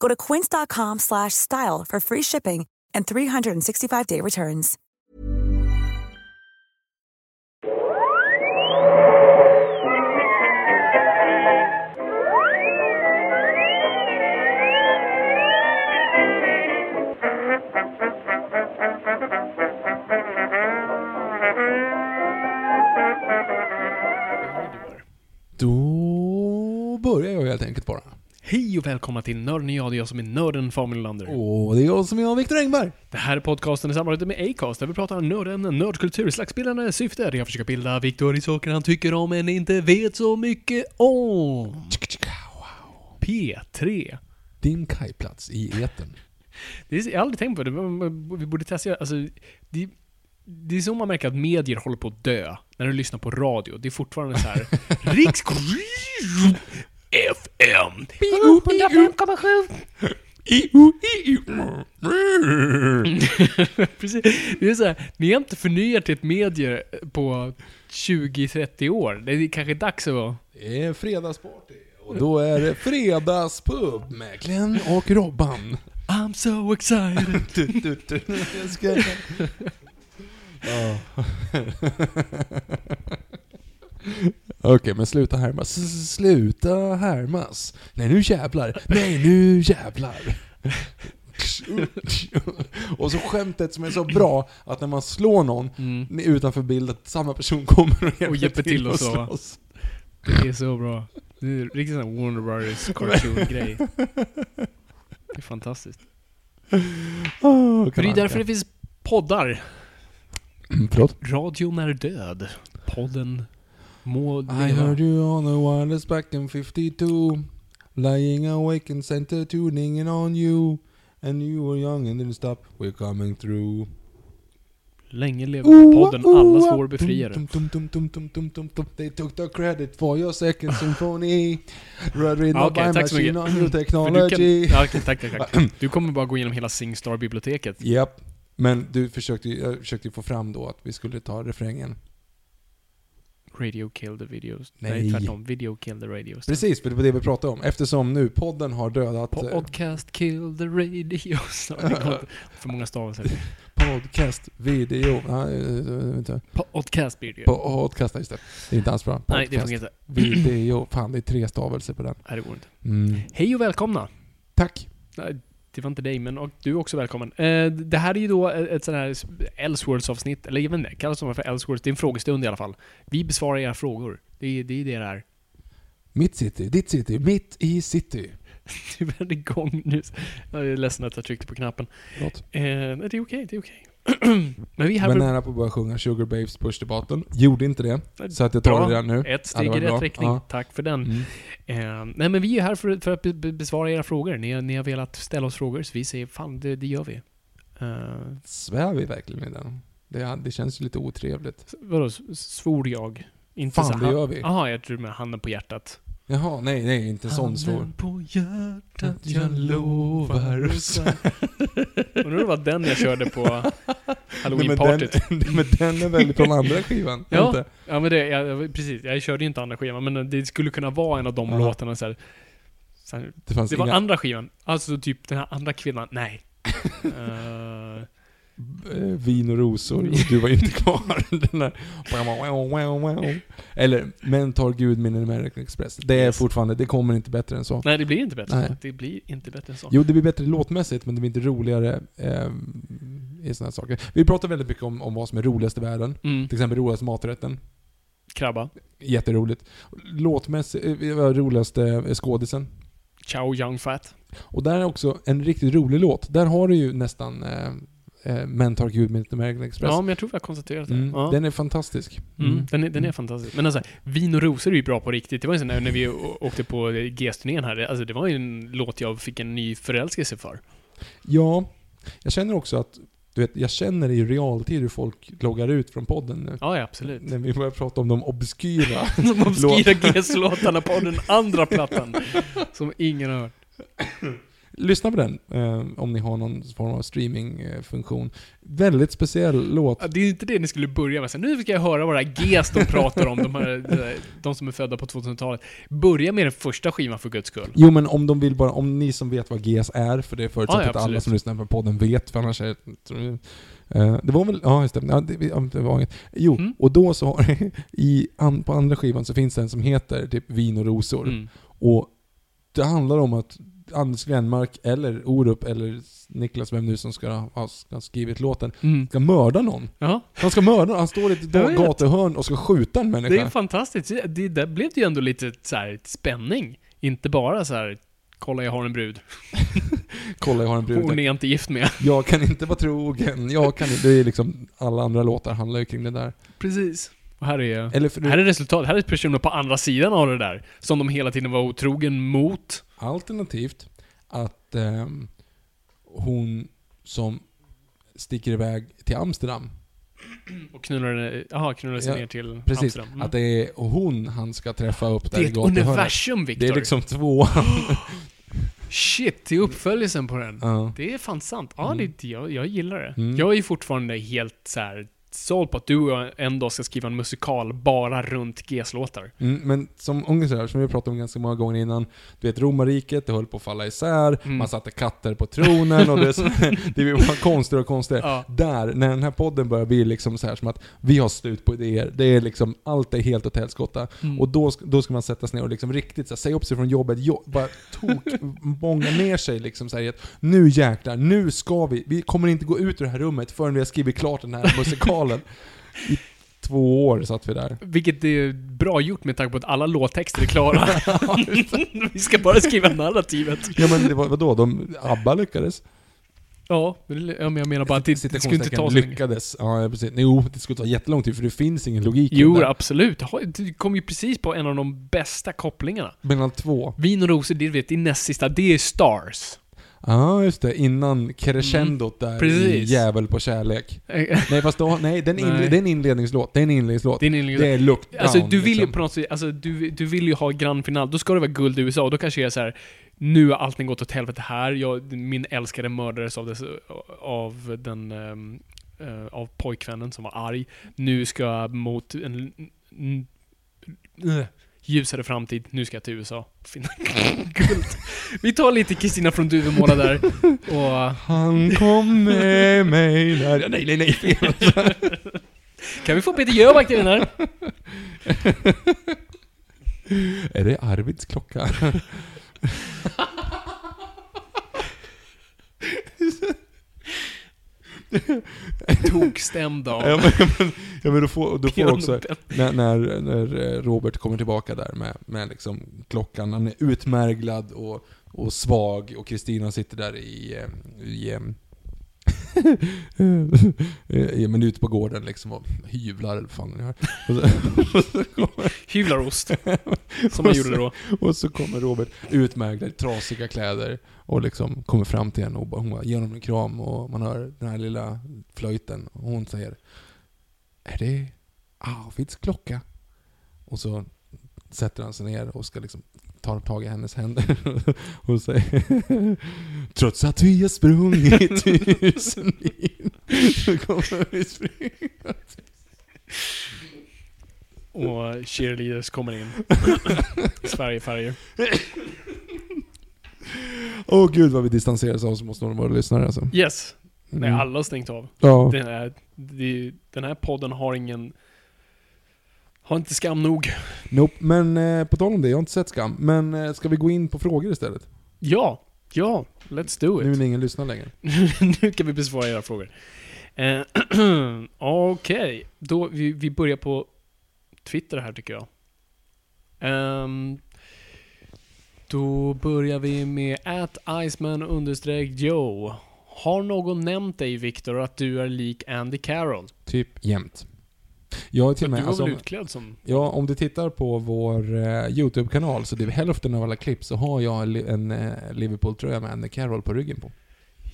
Go to quince.com slash style for free shipping and 365-day returns. Då börjar jag helt enkelt bara. Hej och välkomna till Nörden jag, det är jag som är nörden Fabian Lander. Och det är jag som är Viktor Engberg. Det här är podcasten i samarbete med Acast, där vi pratar nörden, nördkultur, slagsbildande syfte, där jag försöker bilda Viktor i saker han tycker om men inte vet så mycket om. P3. Din kajplats i etern. Det är, jag har aldrig tänkt på det, vi borde testa, alltså, det, det är så man märker att medier håller på att dö. När du lyssnar på radio. Det är fortfarande så här. Riks... FM. 105,7. Precis. Det är så här, ni har inte förnyat ert medier på 20-30 år. Det är kanske dags att... Det är fredagsparty. Och då är det fredagspub med Glenn och Robban. I'm so excited. Du, du, du. Jag ska... oh. Okej, men sluta härmas. S- Sluta härmas. Nej, nu jävlar. Nej, nu jävlar. Och så skämtet som är så bra att när man slår någon Mm. utanför bild att samma person kommer och hjälper, Och hjälper till och att så. slåss. Det är så bra. Det är riktigt sån Warner Brothers cartoon-grej. Det är fantastiskt. Oh, det är därför det finns poddar. Förlåt? Radion är död. Podden må I leva. heard you on the wireless back in 52 Lying awake in center tuning in on you. And you were young and didn't stop. We're coming through. Länge lever podden. Allas vår befriare. They took the credit for your second symphony. Written Ja, up by machine on new För du technology. Kan, okej, tack, tack, tack. Du kommer bara gå igenom hela Singstar-biblioteket. Japp. Men du försökte ju, jag försökte få fram då att vi skulle ta refrängen Radio kill the videos. Nej. Nej, tvärtom. Video kill the radios. Precis, det var det vi pratade om. Eftersom nu podden har dödat... eh, Podcast kill the radios. För många stavelser. Podcast, video... Eh, vänta. Podcast ju. Podcast, just det. Det är inte alls bra. Nej, det Podcast, funkar inte. video. Fan, det är tre stavelser på den. Nej, det går inte. Mm. Hej och välkomna. Tack. Det var inte dig, men och du är också välkommen. Eh, det här är ju då ett sånt här Elseworlds-avsnitt, eller jag vet inte, kallas det för Elseworlds? Det är en frågestund i alla fall. Vi besvarar era frågor. Det är det är det det är. Mitt city, ditt city, mitt i city. Du är igång nu. Jag är ledsen att jag tryckte på knappen. Eh, det är okej, det är okej. men vi är här Men nära på att börja sjunga Sugar Babes Push the Button. Gjorde inte det. Så att jag tar Bra. det redan nu. Ett steg i rätt riktning. Ja. Tack för den. Mm. Eh, nej men vi är här för, för att be, be, besvara era frågor. Ni, har- ni har velat ställa oss frågor, så vi säger fan, det, det gör vi. Eh, Svär vi verkligen i den? Det, det känns ju lite otrevligt. vadå, svor jag? Inte Fan, så det gör vi. Jaha, jag tror med handen på hjärtat. Jaha, nej, nej, inte sån svår. På hjärtat, jag lovar att svär. Undrar om det var den jag körde på Nej, men, den, halloween-partyt. men den är väl från andra skivan? Ja. Inte? Ja men det, jag, precis. Jag körde ju inte andra skivan, men det skulle kunna vara en av de Ja. låtarna så här, så här, Det fanns Det var inga... andra skivan. Alltså typ den här andra kvinnan. Nej. Eh, vin och rosor och du var inte kvar. Den där, eller Men tar Gud min American Express. Det är fortfarande, det kommer inte bättre än så. Nej, det blir inte bättre Nej. Det blir inte bättre än så. Jo, det blir bättre låtmässigt, men det blir inte roligare eh, i sådana här saker. Vi pratar väldigt mycket om, om vad som är roligast i världen. Mm. Till exempel roligaste maträtten. Krabba. Jätteroligt. Låtmässigt, eh, är roligaste eh, skådisen. Ciao Young Fat. Och där är också en riktigt rolig låt. Där har du ju nästan eh, eh, Men tar Gud med American Express. Ja, men jag tror vi har konstaterat det. mm, ja. Den är fantastisk. Mm, den, är, den är fantastisk. Men alltså, Vin och rosor är ju bra på riktigt. Det var ju så när, när vi åkte på GS-turnén här. Alltså, det var ju en låt jag fick en ny förälskelse för. Ja, jag känner också att du vet, jag känner i realtid hur folk loggar ut från podden nu. Ja, ja absolut. När vi börjar prata om de obskyra. De obskyra GS-låtarna på den andra plattan. Som ingen har hört. Lyssna på den eh, om ni har någon form av streamingfunktion. Väldigt speciell låt. Ja, Det är inte det ni skulle börja med. Så nu ska jag höra det här GES de pratar om, de, här, de som är födda på 2000-talet. Börja med den första skivan för guds skull. Jo men om de vill bara, om ni som vet vad GS är, för det förutsätter Ja, ja, att alla som lyssnar på podden vet, för annars är eh, det var väl, ja just det, ja, det, det var inget. Jo, Mm. och då så har i, an, på andra skivan så finns det en som heter typ Vin och rosor. Mm. Och det handlar om att Anders Glenmark, eller Orup, eller Niklas, vem nu som ska ha, skrivit låten, Mm. ska mörda någon. Ja, Han ska mörda någon, han står i ett gatuhörn och ska skjuta en människa. det är fantastiskt. Det, där blev det ju ändå lite så här spänning. Inte bara så här. kolla jag har en brud. Kolla jag har en brud. Hon är inte gift med. Jag kan inte vara trogen, jag kan inte... Det är liksom, alla andra låtar handlar ju kring det där. Precis. Och här är, Eller för, här är resultat. Här är personer på andra sidan av det där. Som de hela tiden var otrogen mot. Alternativt att ehm, hon som sticker iväg till Amsterdam, Och knullar, aha, knullar sig Ja, ner till precis, Amsterdam. Mm. att det är hon han ska träffa upp där det är i ett gatuhörnet. universum, Viktor. Det är liksom två... Shit, det är uppföljelsen på den. ja. Det är fan sant. Ja, Mm. det, jag, jag gillar det. Mm. Jag är fortfarande helt så här såld på att du och jag en dag ska skriva en musikal bara runt GES-låtar. Mm, men som ungefär, som vi pratat om ganska många gånger innan, du vet romarriket, det höll på att falla isär, Mm. man satte katter på tronen och det, det bara konstigare och konstigare. Ja. Där, när den här podden börjar bli liksom så här som att vi har slut på idéer, det är liksom, allt är helt åt helskotta. Mm. Och då, då ska man sätta sig ner och liksom riktigt så här, säga upp sig från jobbet, jo, bara tok, bånga ner sig liksom så här, nu jäklar, nu ska vi, vi kommer inte gå ut ur det här rummet förrän vi har skrivit klart den här musikalen. I två år satt vi där. Vilket är bra gjort med tanke på att alla låttexter är klara. Vi ska bara skriva narrativet. Ja men det var, vadå, de, ABBA lyckades. Ja, men jag menar bara att det, det skulle inte ta så länge. lyckades. Ja precis. Jo, det skulle ta jättelång tid för det finns ingen logik Jo, absolut. Du kom ju precis på en av de bästa kopplingarna. Mellan två. Vin och rosor, det vet, det är näst sista. Det är Stars. Ja just det, innan crescendot där i Mm. Precis. Jävel på kärlek. Eh, Nej fast då, nej, den inle, Nej. det är en inledningslåt. Det är en inledningslåt. Det är en Det är look Alltså down, du vill ju liksom. på något sätt, alltså du, du vill ju ha grand final, då ska det vara guld i USA, och då kanske det är så här. Nu har allting gått åt helvete här, jag, min älskade mördades av, dess, av den, ehm, eh, av pojkvännen som var arg. Nu ska jag mot en, n- n- ljusare framtid, nu ska jag till USA. Finna guld. Vi tar lite Kristina från Duvemåla där, och Han kom med mig när... Nej, nej, nej, kan vi få Peter Jöback till den här? Är det Arvids klocka? Tokstämd av ja, men, men, ja, men då får, då får också, när, när, när eh, Robert kommer tillbaka där med, med liksom klockan, han är utmärglad och, och svag och Kristina sitter där i, eh, i eh, Ja men ute på gården liksom och hyvlar eller vad fan han gör. Kommer, Hyvlarost. Som man gjorde då. och så kommer Robert utmärglad i trasiga kläder och liksom kommer fram till henne och hon bara ger honom en kram och man hör den här lilla flöjten och hon säger Är det Arvids klocka? Och så sätter han sig ner och ska liksom ta tag i hennes händer och säger Trots att vi har sprungit tusen mil så kommer vi springa Och cheerleaders kommer in. Sverigefärger. Åh gud vad vi distanserar oss mot några av våra lyssnare alltså. Yes. Nej, Mm. alla har stängt av. Ja. Den här, den här podden har ingen... Har inte skam nog. Nope. Men eh, på tal om det, jag har inte sett Skam. Men eh, ska vi gå in på frågor istället? Ja, ja, let's do Nu it. när ingen lyssnar längre. nu kan vi besvara era frågor. Eh, Okej, då vi, vi börjar på Twitter här tycker jag. Ehm, då börjar vi med at Iceman understreck Joe. Har någon nämnt dig Viktor att du är lik Andy Carroll? Typ jämt. Jag har till och du med, var alltså, väl utklädd som... ja, om du tittar på vår eh, YouTube-kanal så det är hälften av alla klipp så har jag en eh, Liverpool-tröja med Andy Carroll på ryggen på.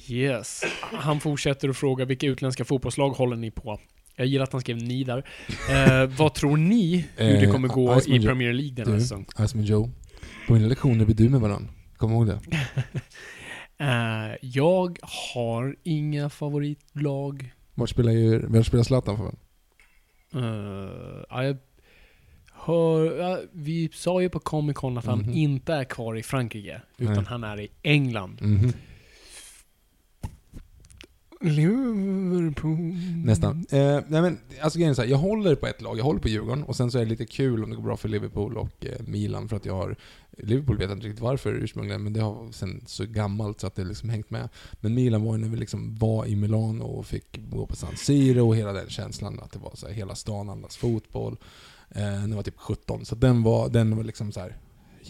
Yes. Han fortsätter att fråga vilka utländska fotbollslag håller ni på? Jag gillar att han skrev ni där. Eh, vad tror ni hur det Eh, kommer gå i Premier League den här säsongen? Iceman Joe. På mina lektioner blir du med varandra. Kom ihåg det. Eh, jag har inga favoritlag. Vart spelar, ju, vart spelar Zlatan för? Uh, jag hör, ja, vi sa ju på Comic Con att han Mhm. inte är kvar i Frankrike, utan Nej. han är i England. Mhm. Liverpool. Nästan. Eh, nej men, alltså grejen är så här, jag håller på ett lag, jag håller på Djurgården och sen så är det lite kul om det går bra för Liverpool och eh, Milan för att jag har Liverpool vet jag inte riktigt varför ursprungligen, men det har sen så gammalt så att det liksom hängt med. Men Milan var ju när vi liksom var i Milano och fick gå på San Siro och hela den känslan att det var så här, hela stan andas fotboll. Eh, när jag var typ 17, så den var, den var liksom så här.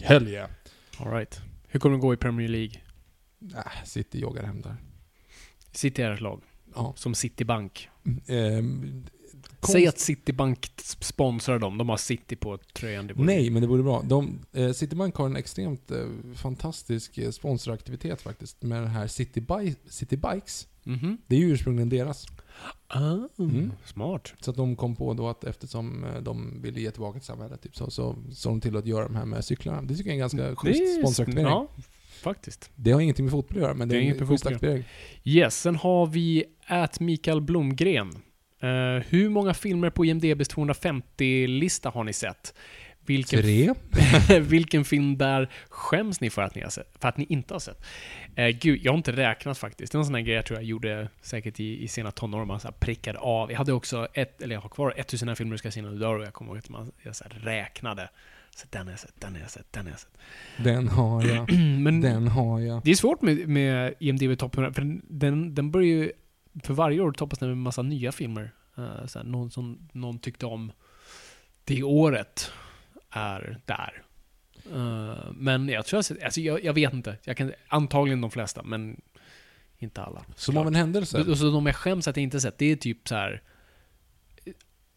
Hell yeah! All right. Hur kommer det gå i Premier League? Äh, City joggar hem där. Ett lag. Ja. Som Citibank. Ehm, Säg konst- att Citibank sponsrar dem. De har City på tröjan. Vore- Nej, men det vore bra. De, eh, Citybank har en extremt eh, fantastisk eh, sponsoraktivitet faktiskt. Med den här City, Bi- City Bikes. Mhm. Det är ju ursprungligen deras. Ah, Mm. Smart. Så att de kom på då att eftersom eh, de ville ge tillbaka till samhället, typ, så, så såg de till att göra de här med cyklarna. Det tycker jag är en ganska schysst är- sponsoraktivering. Ja, faktiskt. Det har ingenting med fotboll att göra, men det, Det är inget en med schysst fotboll att göra. aktivering. Yes, sen har vi at Mikael Blomgren. Eh, hur många filmer på IMDBs 250-lista har ni sett? Vilken, Tre. vilken film där skäms ni för att ni, har sett, för att ni inte har sett? Eh, gud, jag har inte räknat faktiskt. Det är en sån här grej jag tror jag gjorde säkert i, i sena tonår. Man så prickade av. Jag hade också ett, eller jag har kvar 1000 här filmer du ska se innan du dör och jag kommer ihåg att man, jag så räknade. Så den har jag sett, den har jag sett, den har jag sett. Den har jag. Men Den har jag. det är svårt med, med IMDB Top 100, för den, den, börjar ju... För varje år toppas den med en massa nya filmer. Uh, såhär, någon som någon tyckte om det året är där. Eh, men jag tror jag, sett- alltså jag, jag vet inte. Jag kan, antagligen de flesta, men inte alla. Som av en händelse. Och så de jag skäms att jag inte sett, det är typ så här.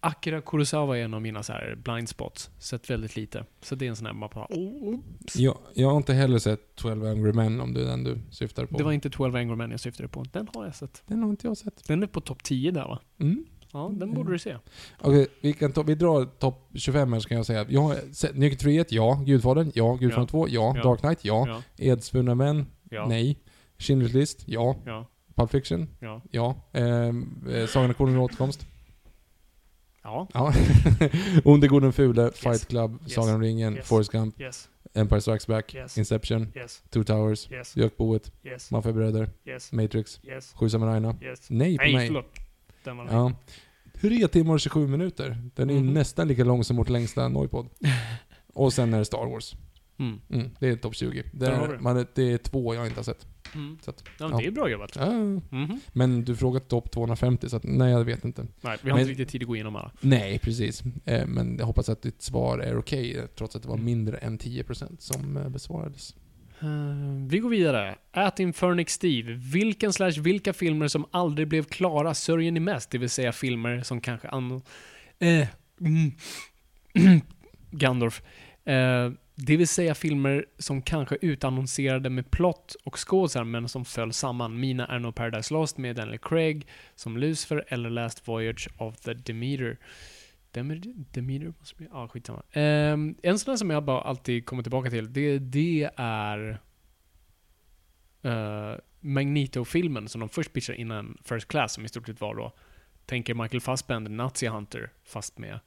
Akira Kurosawa är en av mina så här blind spots. Sett väldigt lite. Så det är en sån här man bara, oh, Jag, jag har inte heller sett 12 Angry Men, om det är den du syftar på. Det var inte 12 Angry Men jag syftade på. Den har jag sett. Den har inte jag sett. Den är på topp 10 där va? Mm. Ja, den borde du se. Okej, vi, kan ta, vi drar topp 25 här så kan jag säga. Jag har sett Nykterhet, ja. Gudfadern, ja. Gudfadern Ja. 2, ja. Ja. Dark Knight, ja. Ja, Edsvunna män, ja, nej. Schindler's list, ja. ja, Pulp Fiction, ja. ja. Ehm, eh, Sagan om konungen återkomst, Ja, ja. Onde, gode, fule, Fight Yes. Club, Yes. Sagan om ringen, Yes. Forrest Gump, yes, Empire Strikes Back. Inception, Two Towers, yes, Gökboet, yes, Maffiabröder, Matrix, yes, Sju samurajerna. Nej på Nej, mig. förlåt. Den var Ja. 3 timmar och 27 minuter. Den är Mhm. nästan lika lång som vårt längsta Noipod. Och sen är det Star Wars. Mm. Mm, det är topp 20. Det Där har är, det. man, det är två jag inte har sett. Mm. Så att, Ja, men det är bra jobbat. ja. Mhm. Men du frågade topp 250, så att, nej jag vet inte. Nej, vi har Men- inte riktigt tid att gå igenom alla. Nej, precis. Eh, men jag hoppas att ditt svar är okej, eh, trots att det var Mm. mindre än 10% som eh, besvarades. Eh, vi går vidare. At Infernic Steve. Vilken slash vilka filmer som aldrig blev klara sörjer ni mest? Det vill säga filmer som kanske an... Eh, mm. Gandorf. Eh, det vill säga filmer som kanske utannonserade med plott och skådisar men som föll samman. Mina är no Paradise Lost med Daniel Craig som Lucifer eller Last Voyage of the Demeter. Demeter? Demeter måste bli... Ja, skitsamma. Um, en sån där som jag bara alltid kommer tillbaka till, det, det är uh, Magneto-filmen som de först pitchade innan First Class, som i stort sett var då, tänker Michael Fassbender, Nazi Hunter, fast med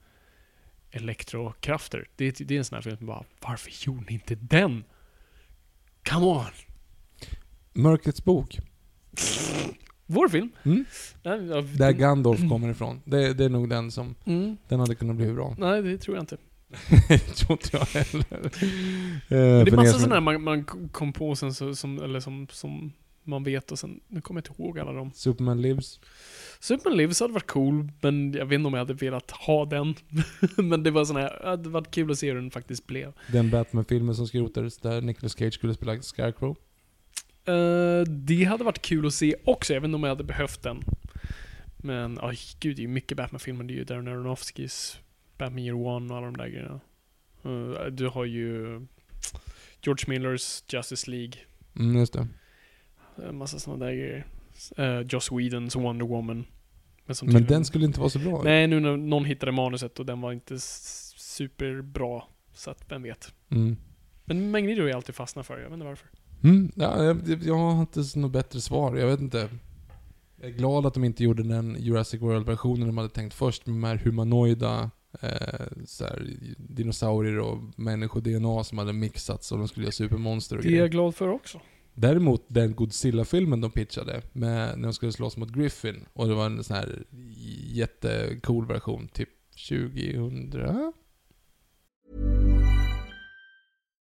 elektrokrafter. Det, det är en sån här film bara, varför gjorde ni inte den? Come on! Mörkrets bok. Vår film? Mm. Där Gandalf kommer ifrån. Det, det är nog den som, Mm. den hade kunnat bli bra. Nej, det tror jag inte. det tror inte jag heller. Eh, Men det är er massa sådana här man, man kom på sen så, som, eller som, som man vet och sen, nu kommer jag inte ihåg alla dem. Superman Lives. Superman Lives hade varit cool, men jag vet inte om jag hade velat ha den. men det var sån här, det hade varit kul att se hur den faktiskt blev. Den Batman-filmen som skrotades där Nicolas Cage skulle spela Scarecrow. Eh, det hade varit kul att se också, jag vet inte om jag hade behövt den. Men, oj gud, det är ju mycket Batman-filmer. Det är ju Darren Aronofskys Batman Year One och alla de där grejerna. Eh, du har ju George Millers Justice League. Mm, just det. En massa sådana där grejer. Uh, Joss Whedons Wonder Woman. Men, Men tydligen- den skulle inte vara så bra. Nej, nu när någon hittade manuset och den var inte superbra. Så att, vem vet. Mm. Men Magneto är jag alltid fastnat för, jag vet inte varför. Mm, ja, jag, jag har inte något bättre svar. Jag vet inte. Jag är glad att de inte gjorde den Jurassic World-versionen de hade tänkt först med de här humanoida eh, här, dinosaurier och människo-DNA som hade mixats och de skulle göra supermonster och Det är jag grejer. glad för också. Däremot den Godzilla-filmen de pitchade, med, när de skulle slåss mot Griffin, och det var en sån här jättecool version, typ 2000?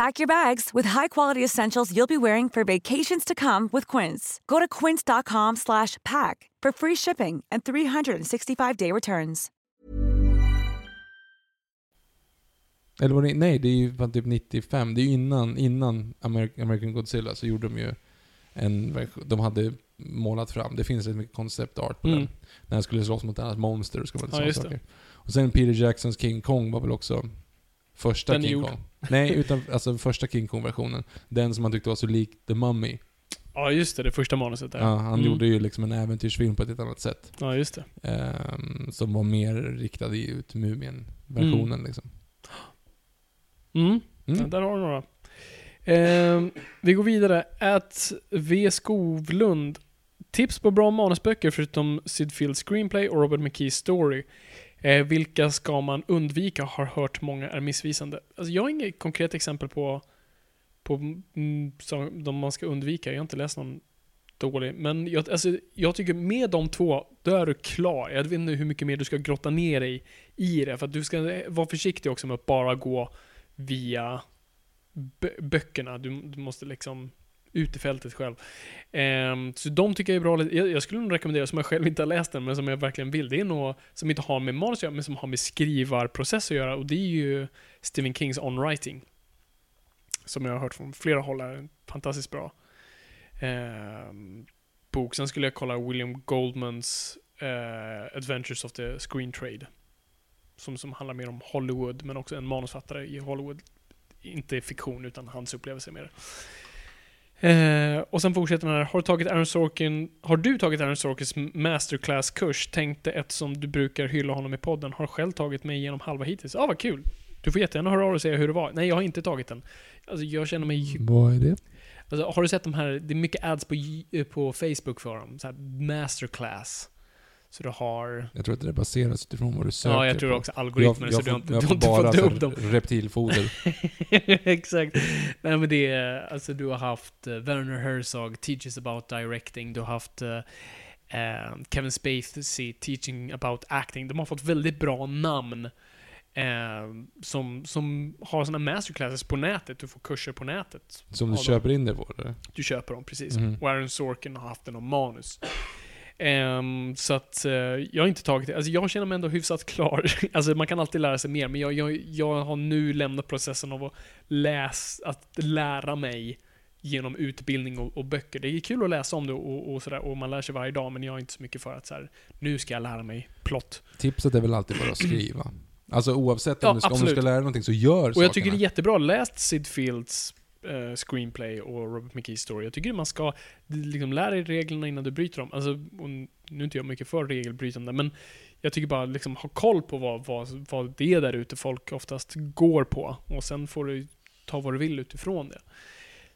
Pack your bags with high-quality essentials you'll be wearing for vacations to come with Quince. Go to quince.com/pack for free shipping and 365-day returns. Eller var det, nej, det är ju fan typ 95. Det är ju innan, innan Amer- American Godzilla så gjorde de ju en version, de hade målat fram, det finns rätt mycket concept art på Mm. den. När han skulle slåss mot ett annat monster och ska vara Ja, saker. Och sen Peter Jacksons King Kong var väl också första Den är King gjord. Kong. Nej, utan alltså första King Kong-versionen. Den som man tyckte var så lik The Mummy. Ja, just det. Det första manuset där. Ja, han Mm. gjorde ju liksom en äventyrsfilm på ett helt annat sätt. Ja, just det. Ehm, som var mer riktad i- ut Mumien-versionen liksom. Mm. Mm. Ja, där har du några. Ehm, vi går vidare. Att V. Skovlund. Tips på bra manusböcker förutom Sid Fields screenplay och Robert McKees story. Eh, vilka ska man undvika? Har hört många är missvisande. Alltså jag har inget konkret exempel på, på mm, som de man ska undvika. Jag har inte läst någon dålig. Men jag, alltså, jag tycker med de två, då är du klar. Jag vet inte hur mycket mer du ska grotta ner dig i det. För att du ska eh, vara försiktig också med att bara gå via böckerna. Du, du måste liksom utefältet i fältet själv. Ehm, så de tycker jag är bra. Jag, jag skulle nog rekommendera, som jag själv inte har läst den, men som jag verkligen vill. Det är något som inte har med manus att göra, men som har med skrivarprocess att göra. Och det är ju Stephen Kings On Writing. Som jag har hört från flera håll är fantastiskt bra. Ehm, bok. Sen skulle jag kolla William Goldmans eh, Adventures of the Screen Trade. Som, som handlar mer om Hollywood, men också en manusfattare i Hollywood. Inte fiktion, utan hans upplevelse med det. Eh, och sen fortsätter den här. Har du tagit Aaron Sorkin, har du tagit Aaron Sorkins masterclass-kurs? Tänkte eftersom du brukar hylla honom i podden, har själv tagit mig igenom halva hittills. Ja, ah, vad kul. Du får jättegärna höra av dig och säga hur det var. Nej, jag har inte tagit den. Alltså, jag känner mig... Vad är det? Alltså, har du sett de här, det är mycket ads på, eh, på Facebook för dem. Så här masterclass. Så du har... Jag tror att det baseras utifrån vad du söker Ja, jag tror på. också algoritmer, jag, jag så du har inte, jag du har inte bara fått upp dem. reptilfoder. Exakt. Nej men det är, alltså du har haft eh, Werner Herzog, Teaches about directing, du har haft eh, Kevin Spacey, Teaching about acting. De har fått väldigt bra namn. Eh, som, som har såna masterclasses på nätet, du får kurser på nätet. Som du köper in det på eller? Du köper dem, precis. Mhm. Och Aaron Sorkin har haft den om manus. Ehm, så att eh, jag har inte tagit det. Alltså jag känner mig ändå hyfsat klar. alltså man kan alltid lära sig mer, men jag, jag, jag har nu lämnat processen av att läsa, att lära mig genom utbildning och, och böcker. Det är kul att läsa om det och, och sådär, och man lär sig varje dag, men jag är inte så mycket för att så här, nu ska jag lära mig plott. Tipset är väl alltid bara att skriva. Alltså oavsett om, Ja, du, ska, om du ska lära dig någonting så gör Och sakerna. jag tycker det är jättebra. Läst Sid Fields eh, screenplay och Robert McKees story. Jag tycker man ska liksom lära dig reglerna innan du bryter dem. Alltså, och nu är inte jag mycket för regelbrytande, men jag tycker bara liksom ha koll på vad, vad, vad det är där ute folk oftast går på. Och sen får du ta vad du vill utifrån det.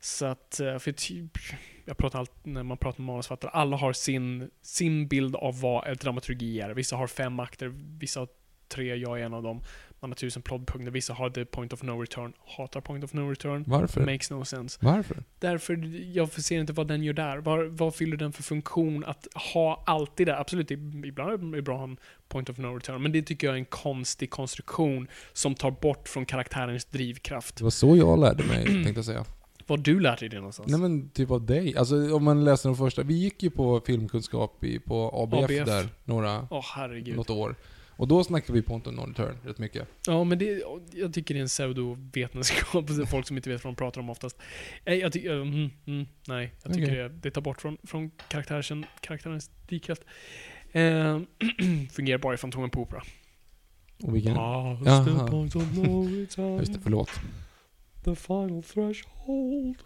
Så att, eh, för typ, jag pratar allt, när man pratar med manusförfattare, alla har sin, sin bild av vad dramaturgi är. Vissa har fem akter, vissa har tre, jag är en av dem. Man har tusen plottpunkter, vissa har the point of no return. Hatar point of no return. Varför? Makes no sense. Varför? Därför, jag ser inte vad den gör där. Vad, vad fyller den för funktion att ha alltid det? Absolut, ibland är det bra att ha en point of no return, men det tycker jag är en konstig konstruktion som tar bort från karaktärens drivkraft. Det var så jag lärde mig, tänkte jag säga. Vad du lärt dig det någonstans? Nej men typ av dig. Alltså om man läser de första. Vi gick ju på filmkunskap i, på ABF, ABF. där, några, Åh herregud. något år. Och då snackade vi Point of No Return rätt mycket. Ja, men det, jag tycker det är en pseudovetenskap. Är folk som inte vet vad de pratar om oftast. Nej, jag tycker, mm, mm, nej, jag tycker Okej. det, det tar bort från, från karaktären, karaktärens drivkraft. Eh, fungerar bara i Fantomen på Opera. Och vilken... Past Jaha. the point of no return, Just det, förlåt. the final threshold.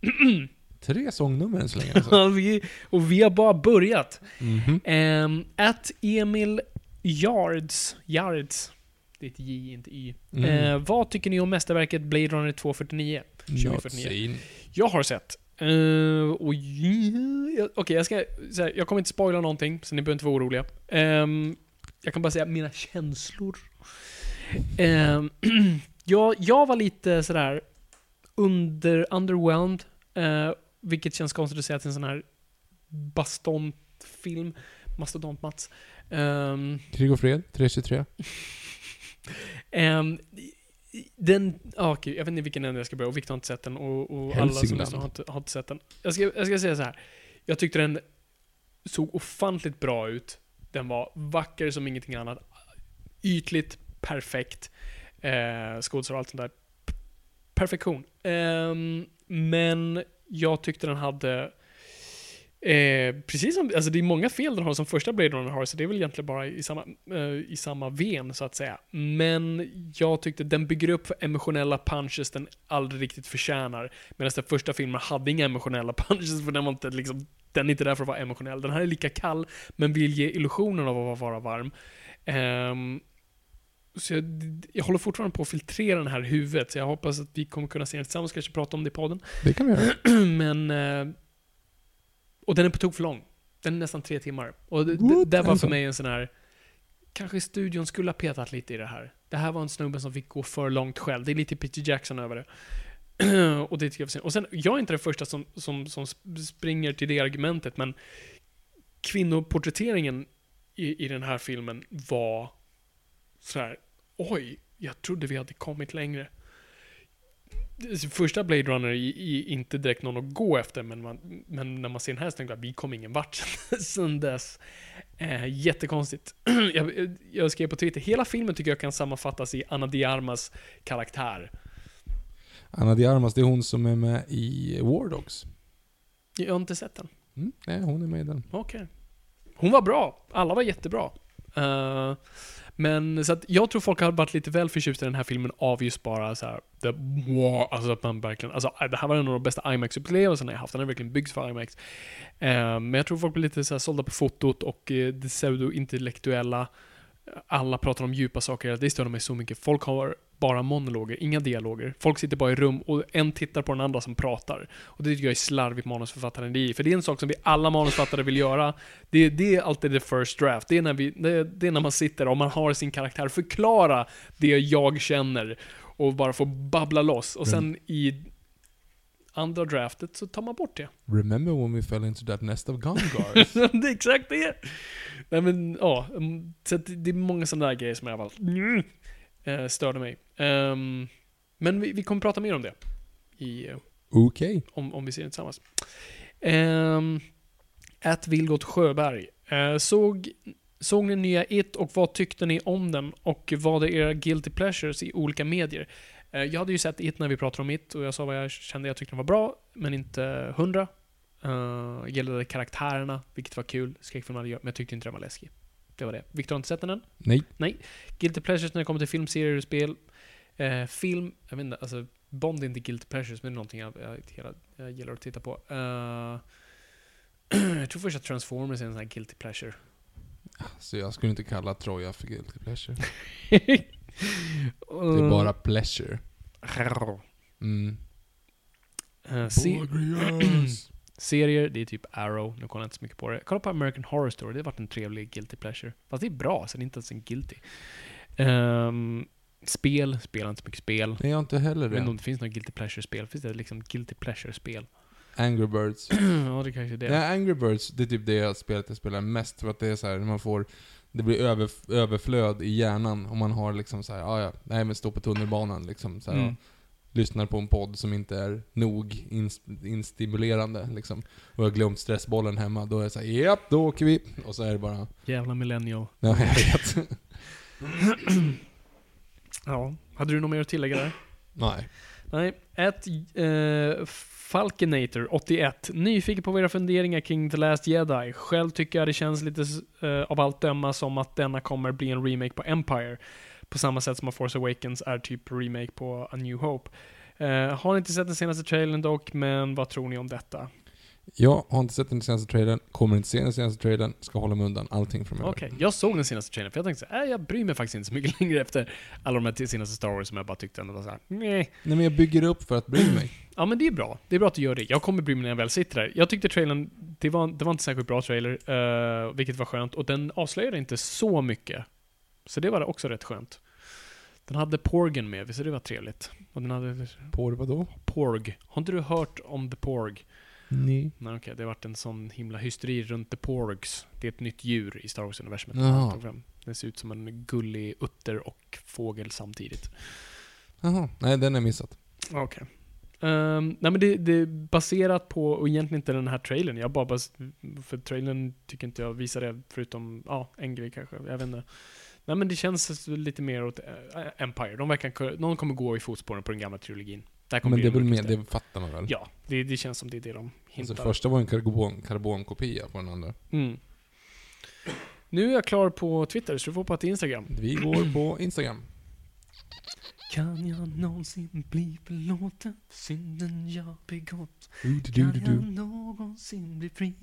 Tre sångnummer än så länge alltså. Och vi har bara börjat. Mhm. Um, att Emil Yards, Yards, det är ett J, inte Y. Mm. Eh, vad tycker ni om mästerverket Blade Runner 249? 2049. Not Jag har sett. Uh, och ja, Okej, jag ska... Här, jag kommer inte spoila någonting, så ni behöver inte vara oroliga. Ehm, jag kan bara säga mina känslor. Ehm, jag, jag var lite sådär under, underwhelmed. eh, vilket känns konstigt att säga till en sån här bastontfilm. Mastodont-Mats. Ehm, Krig och fred, 323. Ehm, den, ja okej, jag vet inte vilken ände jag ska börja och Victor har inte sett den och, och alla som lyssnar har inte, har inte sett den. Jag ska, jag ska säga så här. Jag tyckte den såg ofantligt bra ut. Den var vacker som ingenting annat. Ytligt perfekt. Eh, skådespelare och allt sånt där. Perfektion. Ehm, men jag tyckte den hade Eh, precis som, alltså det är många fel den har som första Blade Runner har, så det är väl egentligen bara i samma, eh, i samma ven så att säga. Men jag tyckte den bygger upp emotionella punches den aldrig riktigt förtjänar. Medan den första filmen hade inga emotionella punches, för den var inte liksom, den är inte där för att vara emotionell. Den här är lika kall, men vill ge illusionen av att vara varm. Ehm, så jag, jag håller fortfarande på att filtrera den här huvudet, så jag hoppas att vi kommer kunna se den tillsammans, kanske prata om det i podden. Det kan vi göra. Men... Och den är på tok för lång. Den är nästan tre timmar. Och det, var för mig en sån här... Kanske studion skulle ha petat lite i det här. Det här var en snubbe som fick gå för långt själv. Det är lite Peter Jackson över det. och det tycker jag var. Och sen, jag är inte den första som, som, som sp- springer till det argumentet, men kvinnoporträtteringen i, i den här filmen var så här. oj, jag trodde vi hade kommit längre första Blade Runner är inte direkt någon att gå efter, men, man, men när man ser den här så tänker jag att vi kom ingen vart sen dess. Eh, jättekonstigt. jag, jag skrev på Twitter, hela filmen tycker jag kan sammanfattas i Anna de Armas karaktär. Anna de Armas, det är hon som är med i War Dogs. Jag har inte sett den. Mm, nej, hon är med i den. Okej. Hon var bra. Alla var jättebra. Eh, men så att jag tror folk har varit lite väl förtjusta i den här filmen av just bara så här, the, wow, alltså att man verkligen, alltså äh, det här var en av de bästa IMAX-upplevelserna jag haft. Den har verkligen byggts för IMAX. Eh, men jag tror folk blir lite så här sålda på fotot och eh, det pseudo-intellektuella. Alla pratar om djupa saker, det stör mig så mycket. Folk har bara monologer, inga dialoger. Folk sitter bara i rum och en tittar på den andra som pratar. Och det tycker jag är slarvigt manusförfattande. För det är en sak som vi alla manusförfattare vill göra. Det, det är alltid the first draft. Det är, när vi, det, det är när man sitter och man har sin karaktär förklara det jag känner och bara få babbla loss. Och sen i andra draftet så tar man bort det. Remember when we fell into that nest of Gungars? det är exakt det. Nej men, ja. mm, Så det är många sådana där grejer som alla fall mm, eh, störde mig. Ehm, men vi, vi kommer prata mer om det. I, eh, Okej. om, om vi ser det tillsammans. Um, At Vilgot Sjöberg. Eh, såg, såg ni nya It och vad tyckte ni om den? Och vad är era guilty pleasures i olika medier? Eh, jag hade ju sett It när vi pratade om It och jag sa vad jag kände jag tyckte den var bra, men inte hundra. Uh, gillade karaktärerna, vilket var kul. Skräckfilm hade jag, men jag tyckte inte den var läskig. Det var det. Victor har inte sett den än? Nej. Guilty pleasures när det kommer till film, serier och spel. Eh, film, jag vet inte, alltså Bond är inte guilty pleasures, men det är någonting jag, jag, hela, jag gillar att titta på. Eh, jag tror först att Transformers är en sån här guilty pleasure. Så jag skulle inte kalla Troja för guilty pleasure. det Det är bara pleasure. Mm. Eh, se serier, det är typ Arrow. Nu kollar jag inte så mycket på det. Kolla på American Horror Story, det har varit en trevlig guilty pleasure. Fast det är bra, så det är inte ens en guilty. Ehm, spel, spelar inte så mycket spel. Nej, jag har inte heller vet inte om det. det finns något guilty pleasure-spel. Finns det liksom guilty pleasure-spel? Angry Birds. ja, det kanske är det. Nej, Angry Birds, det är typ det spelet jag spelar mest. För att det är så här, man får... Det blir över, överflöd i hjärnan om man har liksom så här, ah, ja, nej men stå på tunnelbanan liksom. Så här, Mm. lyssnar på en podd som inte är nog ins instimulerande liksom. Och jag glömt stressbollen hemma, då är det såhär, japp, då åker vi. Och så är det bara, Jävla millennial. ja jag vet. Ja. Hade du något mer att tillägga där? nej. Nej. Ett eh, Falconator 81. Nyfiken på era funderingar kring The Last Jedi. Själv tycker jag det känns lite eh, av allt döma som att denna kommer bli en remake på Empire. På samma sätt som att Force Awakens är typ remake på A New Hope. Eh, har inte sett den senaste trailern dock, men vad tror ni om detta? Jag har inte sett den senaste trailern, kommer inte se den senaste trailern, ska hålla mig undan allting framöver. Okej, jag såg den senaste trailern för jag tänkte såhär, äh, jag bryr mig faktiskt inte så mycket längre efter alla de här senaste Star Wars som jag bara tyckte ändå var såhär, nej. Nej men jag bygger upp för att bry mig. Ja men det är bra. Det är bra att du gör det. Jag kommer bry mig när jag väl sitter där. Jag tyckte trailern, det var, det var inte särskilt bra trailer, eh, vilket var skönt. Och den avslöjade inte så mycket. Så det var också rätt skönt. Den hade Porgen med, så det var trevligt. Och den hade På vadå? Porg. Har inte du hört om The Porg? Nej. Nej okej, det har varit en sån himla hysteri runt The Porgs. Det är ett nytt djur i Star Wars-universumet. Den ser ut som en gullig utter och fågel samtidigt. Jaha, nej den jag missat. Okej. Ehm, nej men det, det är baserat på, och egentligen inte den här trailern. Jag bara, bas, för trailern tycker inte jag visar det, förutom, ja, en grej kanske. Jag vet inte. Nej men det känns lite mer åt eh, Empire. De verkar, någon kommer gå i fotspåren på den gamla trilogin. Men det är väl mörkaste. det fattar man väl? Ja, det, det känns som det är det de. Alltså första var en karbon, karbonkopia på den andra. Mm. Nu är jag klar på Twitter, så du får hoppa till Instagram. Vi går på Instagram. Kan jag någonsin bli förlåten för synden jag begått? Kan jag du, någonsin bli fri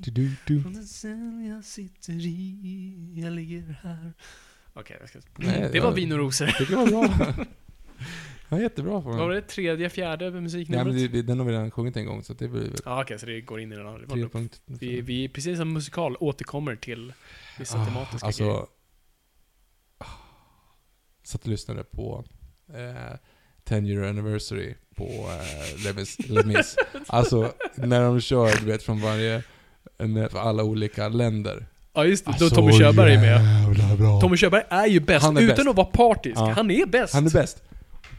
från den cell jag sitter i? Jag ligger här. Okej, jag ska... Nej, det var vin och rosor. Jag var bra. Ja, jättebra för Vad var det? Tredje, fjärde Nej musiknumret? men det, det, den har vi redan sjungit en gång så det blir väl Ja, okej, så det går in i den. Punkter. Vi, vi, precis som musikal, återkommer till vissa tematiska alltså, grejer. ah, Satt och lyssnade på eh, 10 year anniversary på eh, Les Mis- Les Mis. Alltså, när de kör, du vet, från varje, för alla olika länder. Ja, just det. Då Alltså, Tommy Körberg är med. bra. Tommy Körberg är ju bäst, är utan bäst. att vara partisk. Ja. Han är bäst. Han är bäst.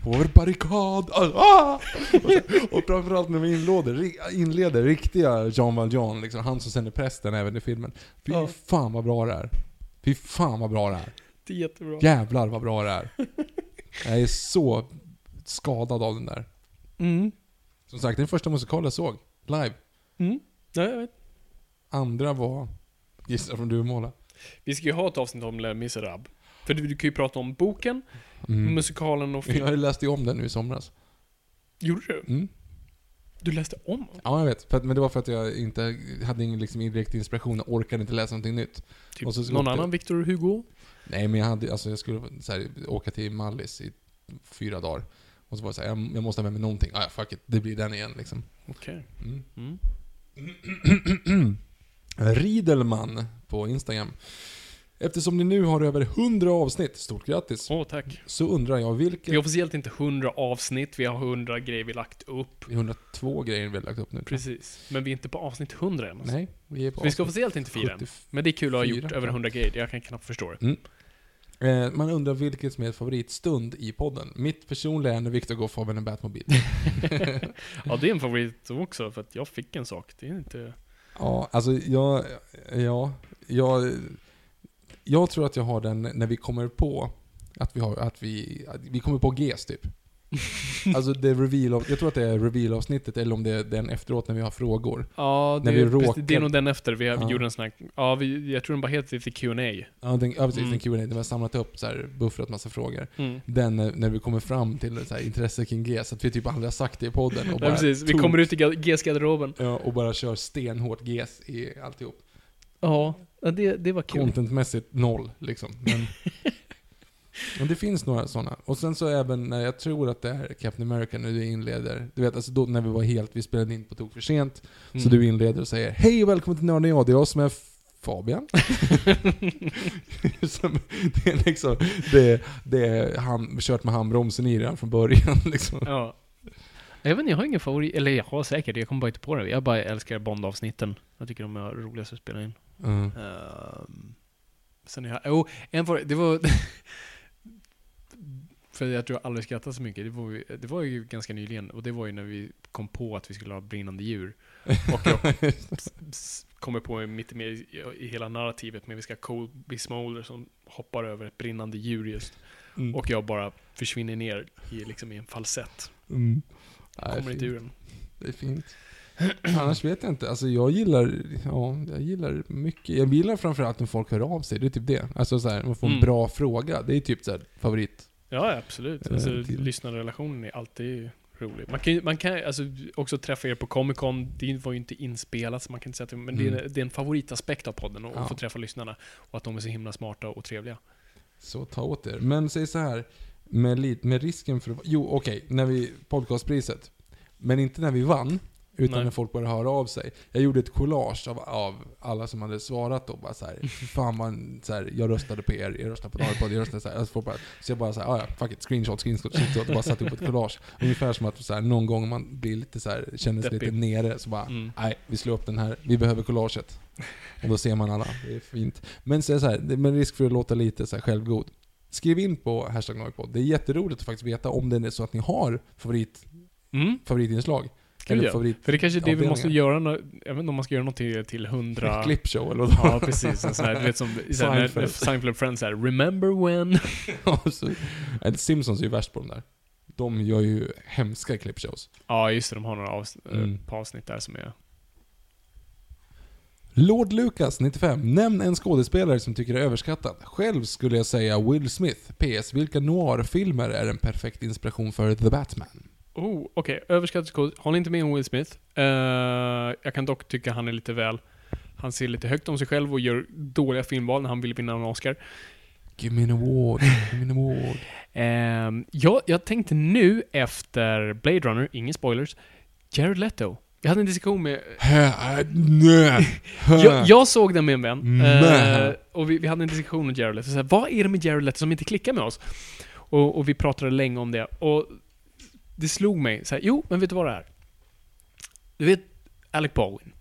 Vår barrikad. Ah! Och, så, och framförallt när vi inleder, inleder riktiga Jean Valjean, liksom, han som sen är prästen även i filmen. Fy Ja. fan vad bra det är. Fy fan vad bra det är. Det är jättebra. Jävlar vad bra det är. Jag är så skadad av den där. Mm. Som sagt, det är den första musikal jag såg. Live. Mm. Ja, jag vet. Andra var Gissa från Duvemåla. Vi ska ju ha ett avsnitt om Les Misérables. För du, du kan ju prata om boken, Mm. musikalen och film. Jag läste ju om den nu i somras. Gjorde du? Mm. Du läste om? Ja, jag vet. För att, men det var för att jag inte hade ingen liksom, direkt inspiration och orkade inte läsa någonting nytt. Typ någon åkte- annan Victor Hugo? Nej, men jag hade, alltså jag skulle här, åka till Mallis i fyra dagar. Och så var det så här, jag, jag måste ha med mig någonting. Ah, ja, fuck it, det blir den igen liksom. Okej. Mm. Mm. Riedelman på Instagram. Eftersom ni nu har över 100 avsnitt, stort grattis, Åh, tack. så undrar jag vilket... Vi har officiellt inte 100 avsnitt, vi har 100 grejer vi lagt upp. Det är 102 grejer vi har lagt upp nu. Precis. Men vi är inte på avsnitt 100 än. alltså. Nej, vi är på Vi ska officiellt inte fira än. 74. Men det är kul att ha gjort 74, över ja. 100 grejer, jag kan knappt förstå det. Eh, man undrar vilket som är favoritstund i podden. Mitt personliga är när Viktor går Fabian en Batmobil. Ja, det är en favorit också, för att jag fick en sak. Det är inte... ja, alltså jag, ja, jag, jag tror att jag har den när vi kommer på att vi har, att vi, att vi kommer på GES typ. Alltså det reveal, jag tror att det är reveal-avsnittet eller om det är den efteråt när vi har frågor. Ja, När det, vi är, precis, råkar- det är nog den efter. Vi har, Ja. gjorde en sån här... Ja, vi, jag tror den bara heter lite Q&A. Ja, den, ja precis, Mm. den Q&A där vi har samlat upp så här, buffrat massa frågor. Mm. Den när, när vi kommer fram till så här, intresse kring GES, att vi typ aldrig har sagt det i podden. Och Ja, precis. Vi kommer ut i ga- GS-garderoben. Ja, och bara kör stenhårt GES i alltihop. Ja, ja, det, det var kul. Contentmässigt noll, liksom. Men, men det finns några sådana. Och sen så även när jag tror att det är Captain America när du inleder. Du vet, alltså då när vi var helt, vi spelade in på tok för sent. Mm. Så du inleder och säger Hej och välkommen till Nörden jag, det är jag som är Fabian. som, det är liksom, det, det är han, kört med handbromsen i redan från början liksom. Ja. Jag vet inte, jag har ingen favorit, eller jag har säkert, jag kommer bara inte på det. Jag bara älskar Bond-avsnitten. Jag tycker de är roligast att spela in. Mm. Um, sen jag, oh, en favorit, det var... för jag tror jag aldrig skrattat så mycket. Det var, ju, det var ju ganska nyligen, och det var ju när vi kom på att vi skulle ha brinnande djur. Och jag kommer på mitt med i, i hela narrativet med vi ska ha Colby Smolder som hoppar över ett brinnande djur just. Mm. Och jag bara försvinner ner i, liksom, i en falsett. Mm. Är Kommer inte ur den. Det är fint. Annars vet jag inte. Alltså jag gillar, ja, jag gillar mycket. Jag gillar framförallt när folk hör av sig. Det är typ det. Alltså så här, man får en Mm. bra fråga. Det är typ så här, favorit. Ja, absolut. Eh, Alltså, lyssnarrelationen är alltid rolig. Man kan, man kan alltså, också träffa er på Comic Con. Det var ju inte inspelat, så man kan inte säga att men det, är, Mm. det är en favoritaspekt av podden att Ja. få träffa lyssnarna. Och att de är så himla smarta och trevliga. Så ta åt er. Men säg så här. Med, lit, med risken för. Jo, okej. när vi... Podcastpriset. Men inte när vi vann. Utan Nej. när folk började höra av sig. Jag gjorde ett collage av, av alla som hade svarat då. Bara så här, fan man, så här, jag röstade på er, jag röstade på Darpodd, jag röstade så här. Alltså folk bara, så jag bara så här, "Ah, ja fuck it, screenshot, screenshot, screenshot. Och bara satte upp ett collage. Ungefär som att så här, någon gång man blir lite så här, känner sig lite nere, så bara, Mm. nej, vi slår upp den här, vi behöver collaget. Och då ser man alla, det är fint. Men så så här, med risk för att låta lite så här självgod. Skriv in på hashtag Noipod. Det är jätteroligt att faktiskt veta om det är så att ni har favorit, Mm. favoritinslag. Kul, ja. favorit För det kanske är det vi måste göra. Jag vet inte om man ska göra något till, till hundra... Clipshow eller vad Ja, precis. En sån här, du vet som här, när- när Seinfeld. Seinfeld Friends är Remember when? Ja, Simpsons är ju värst på de där. De gör ju hemska clipshows. Ja, just det. De har några avs Mm. mm. avsnitt där som är... Lord Lucas, 95. Nämn en skådespelare som tycker är överskattad. Själv skulle jag säga Will Smith. PS. Vilka noir-filmer är en perfekt inspiration för The Batman? Oh, okej. Överskattad skådis. Håller inte med om Will Smith. Eh, jag kan dock tycka han är lite väl... Han ser lite högt om sig själv och gör dåliga filmval när han vill vinna en Oscar. Give me an award, give me an award. Ehm, jag, jag tänkte nu efter Blade Runner, ingen spoilers, Jared Leto. Jag hade en diskussion med... Äh. Jag, jag såg den med en vän. Eh, och vi, vi hade en diskussion med Jared Leto. Så här, vad är det med Jared Leto som inte klickar med oss? Och, och vi pratade länge om det. Och det slog mig. Så här, jo, men vet du vad det är? Du vet Alec Baldwin.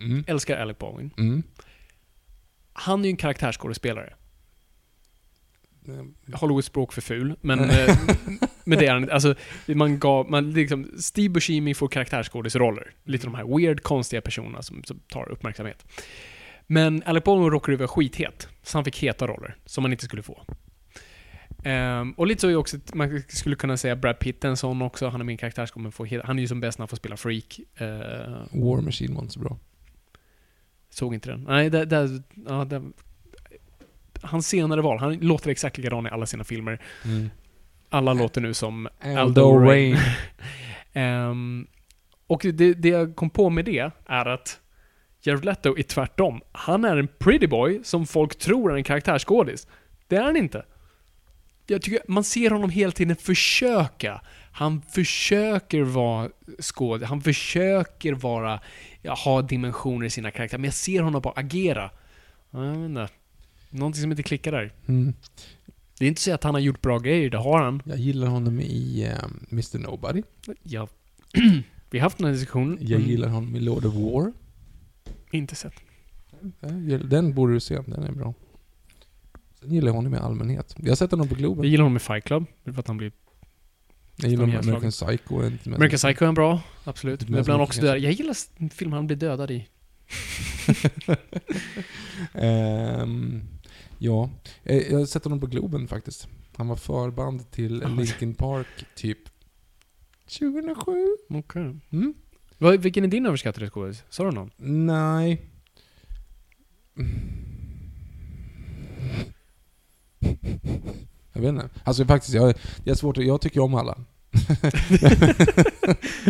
Mm. Älskar Alec Baldwin. Mm. Han är ju en karaktärsskådespelare. Mm. Hollywoods språk för ful, men, eh, men det är han. Alltså, man gav, man liksom, Steve Buscemi får karaktärsskådisroller. Lite de här weird, konstiga personerna som, som tar uppmärksamhet. Men Alec Baldwin råkade ju vara skithet, så han fick heta roller som man inte skulle få. Ehm, och lite så är också, man skulle kunna säga Brad Pitt en sån också, han är min karaktärsskådis, men får han är ju som bäst när han får spela freak. Eh, War Machine var inte så bra. såg inte den. Nej, det, det, ja, det, hans senare val, han låter exakt likadan i alla sina filmer. Mm. Alla låter nu som Aldo Rain. Ehm, och det, det jag kom på med det är att Jared Leto är tvärtom. Han är en pretty boy som folk tror är en karaktärsskådis. Det är han inte. jag tycker man ser honom hela tiden försöka. Han försöker vara skåd, han försöker vara, ha dimensioner i sina karaktärer, men jag ser honom bara agera. Ja, Jag vet inte. Någonting som inte klickar där. Mm. Det är inte så att han har gjort bra grejer, det har han. Jag gillar honom i eh, Mr Nobody. Ja. Vi har haft den här diskussionen. Jag Mm, gillar honom i Lord of War. Inte sett. Eh, Den borde du se, den är bra. Sen gillar jag honom i allmänhet. Jag har sett honom på Globen. Jag gillar honom i Fight Club, för att han blir... Jag gillar honom i American Psycho. är inte med. American Psycho är en bra, absolut. Men ibland så också där, jag gillar s- filmer han blir dödad i. Ehm, ja, Eh, jag har sett honom på Globen faktiskt. Han var förband till Ah, Linkin Park typ 2007. Okej. Mm? Vad- Vilken är din överskattade skådis? Sa du någon? Nej. Jag vet inte. Alltså faktiskt, jag, jag, är svårt, jag tycker om alla.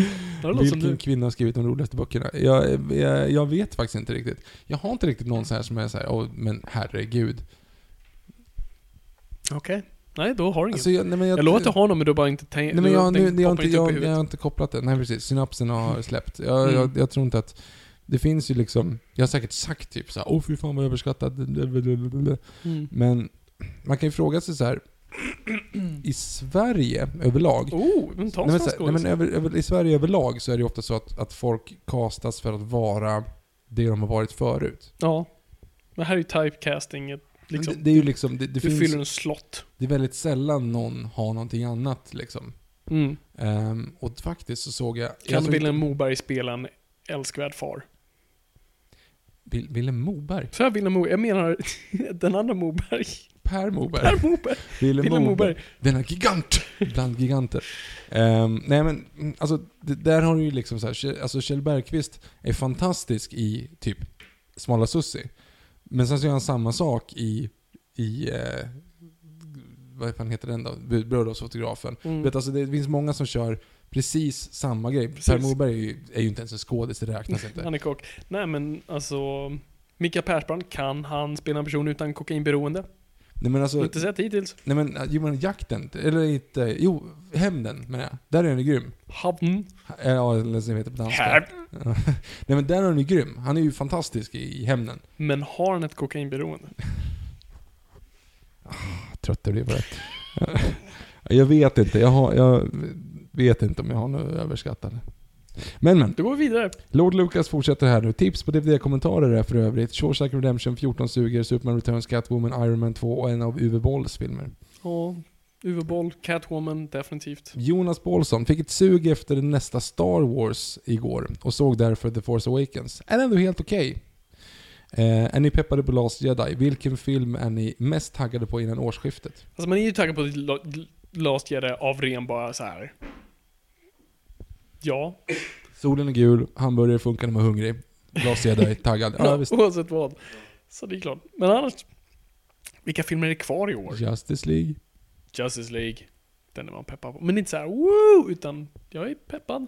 Vilken du. kvinna har skrivit de roligaste böckerna? Jag, jag, jag vet faktiskt inte riktigt. Jag har inte riktigt någon så här som är så här, åh men herregud. Okej. Nej, då har du ingen. Alltså, jag, nej, men jag, jag låter ha honom, men du har bara inte tänkt... Nej men jag, du, nu, jag, har inte, jag, jag har inte kopplat det. Nej precis, synapsen har släppt. Jag, Mm. jag, jag tror inte att... Det finns ju liksom... Jag har säkert sagt typ såhär, åh fy fan vad överskattat. Mm. Men man kan ju fråga sig så här. I Sverige överlag. Oh, ta Nej, men, en nej, men över, över, I Sverige överlag så är det ofta så att, att folk castas för att vara det de har varit förut. Ja. Men här är ju typecasting, liksom. Det, det är ju liksom, det, det, du finns, fyller en slott. det är väldigt sällan någon har någonting annat liksom. Mm. Ehm, och faktiskt så såg jag... jag Kan Willem Moberg spela en älskvärd far? Vil- Willem Moberg? Så här Willem Moberg, jag menar den andra Moberg. Per Moberg? Per Moberg. Willem Moberg. Moberg. Denna gigant bland giganter. Ehm, nej men, mm, alltså det, där har du ju liksom så här, alltså Kjell Bergqvist är fantastisk i typ Smala Sussi. Men sen så gör han samma sak i, i eh, vad fan heter den då? Bröllopsfotografen. Mm. Vet, alltså det finns många som kör precis samma grej. Precis. Per Moberg är ju, är ju inte ens en skådis, det räknas inte. Han är kock. Nej men alltså, Mikael Persbrandt, kan han spela en person utan kokainberoende? Nej men alltså, Inte sett hittills. nej men, jo men jakten, eller inte, jo, hämnden menar jag. Där är han ju grym. Havn. Eh, Ja, eller som heter på danska. Nej men där är han ju grym. Han är ju fantastisk i, i hämnden. Men har han ett kokainberoende? Trött jag blir på det. jag vet inte, jag, har, jag vet inte om jag har något överskattande. Men men, Då går vi vidare. Lord Lucas fortsätter här nu. Tips på DVD-kommentarer är för övrigt Shawshank Redemption, 14 suger, Superman Returns, Catwoman, Iron Man 2 och en av Uwe Bolls filmer. Ja, Uwe Boll, Catwoman, definitivt. Jonas Paulsson fick ett sug efter nästa Star Wars igår och såg därför The Force Awakens. Är ändå helt okej. Eh, är ni peppade på Last Jedi? Vilken film är ni mest taggade på innan årsskiftet? Alltså man är ju taggad på La- Last Jedi av ren bara så här. Ja. Solen är gul, hamburgare funkar när man är hungrig. Last Jedi, taggad. Ja, visst. Oavsett vad. Så det är klart. Men annars. Vilka filmer är det kvar i år? Justice League. Justice League. Den är man peppad på. Men inte så här woo! Utan jag är peppad.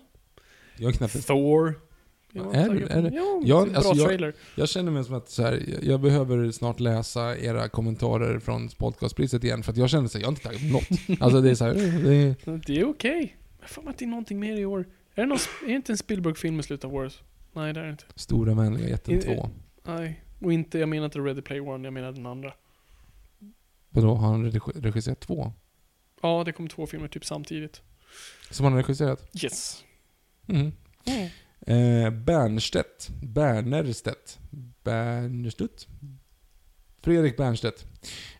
Jag är knappt Thor. Jag Är du- är det? Ja, Ja, bra alltså jag- trailer. Jag känner mig som att så här, jag- jag behöver snart läsa era kommentarer från podcastpriset igen för att jag känner att jag är inte taggad på något. Alltså det är så här, det är, Det är okej. Jag får att det är någonting mer i år. Är det, någon, är det inte en Spielberg-film i slutet av året? Nej, det är det inte. Stora vänliga jätten I- 2. Nej. Och inte, jag menar inte Ready Player One, jag menar den andra. Vadå, har han regi- regisserat två? Ja, det kom två filmer typ samtidigt. Som han har regisserat? Yes. Mm. Eh, Bernstedt. Bernerstedt. Bernstedt? Fredrik Bernstedt.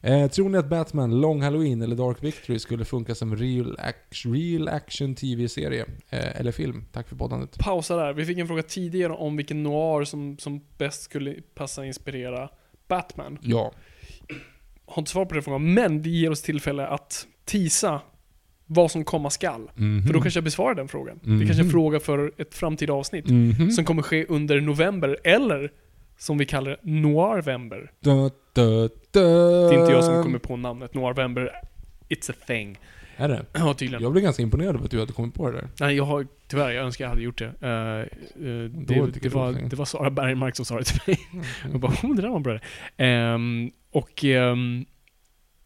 Eh, tror ni att Batman, Long Halloween eller Dark Victory skulle funka som real, act- real action tv-serie? Eh, eller film? Tack för poddandet. Pausa där. Vi fick en fråga tidigare om vilken noir som, som bäst skulle passa inspirera Batman. Ja. Har inte svar på den frågan, men det ger oss tillfälle att tisa vad som komma skall. Mhm. För då kanske jag besvarar den frågan. Det Mhm. kanske är en fråga för ett framtida avsnitt. Mhm. Som kommer ske under november, eller som vi kallar det, Noirvember. Da, da. Det är inte jag som kommer på namnet Noirvember. It's a thing. Är det? Ja, tydligen. Jag blev ganska imponerad av att du hade kommit på det där. Nej, jag har, tyvärr, jag önskar jag hade gjort det. Eh, eh, det, det, tycker var, det var Sara Bergmark som sa det till mig. Jag bara, oh, det där var bra. Um, och ehm,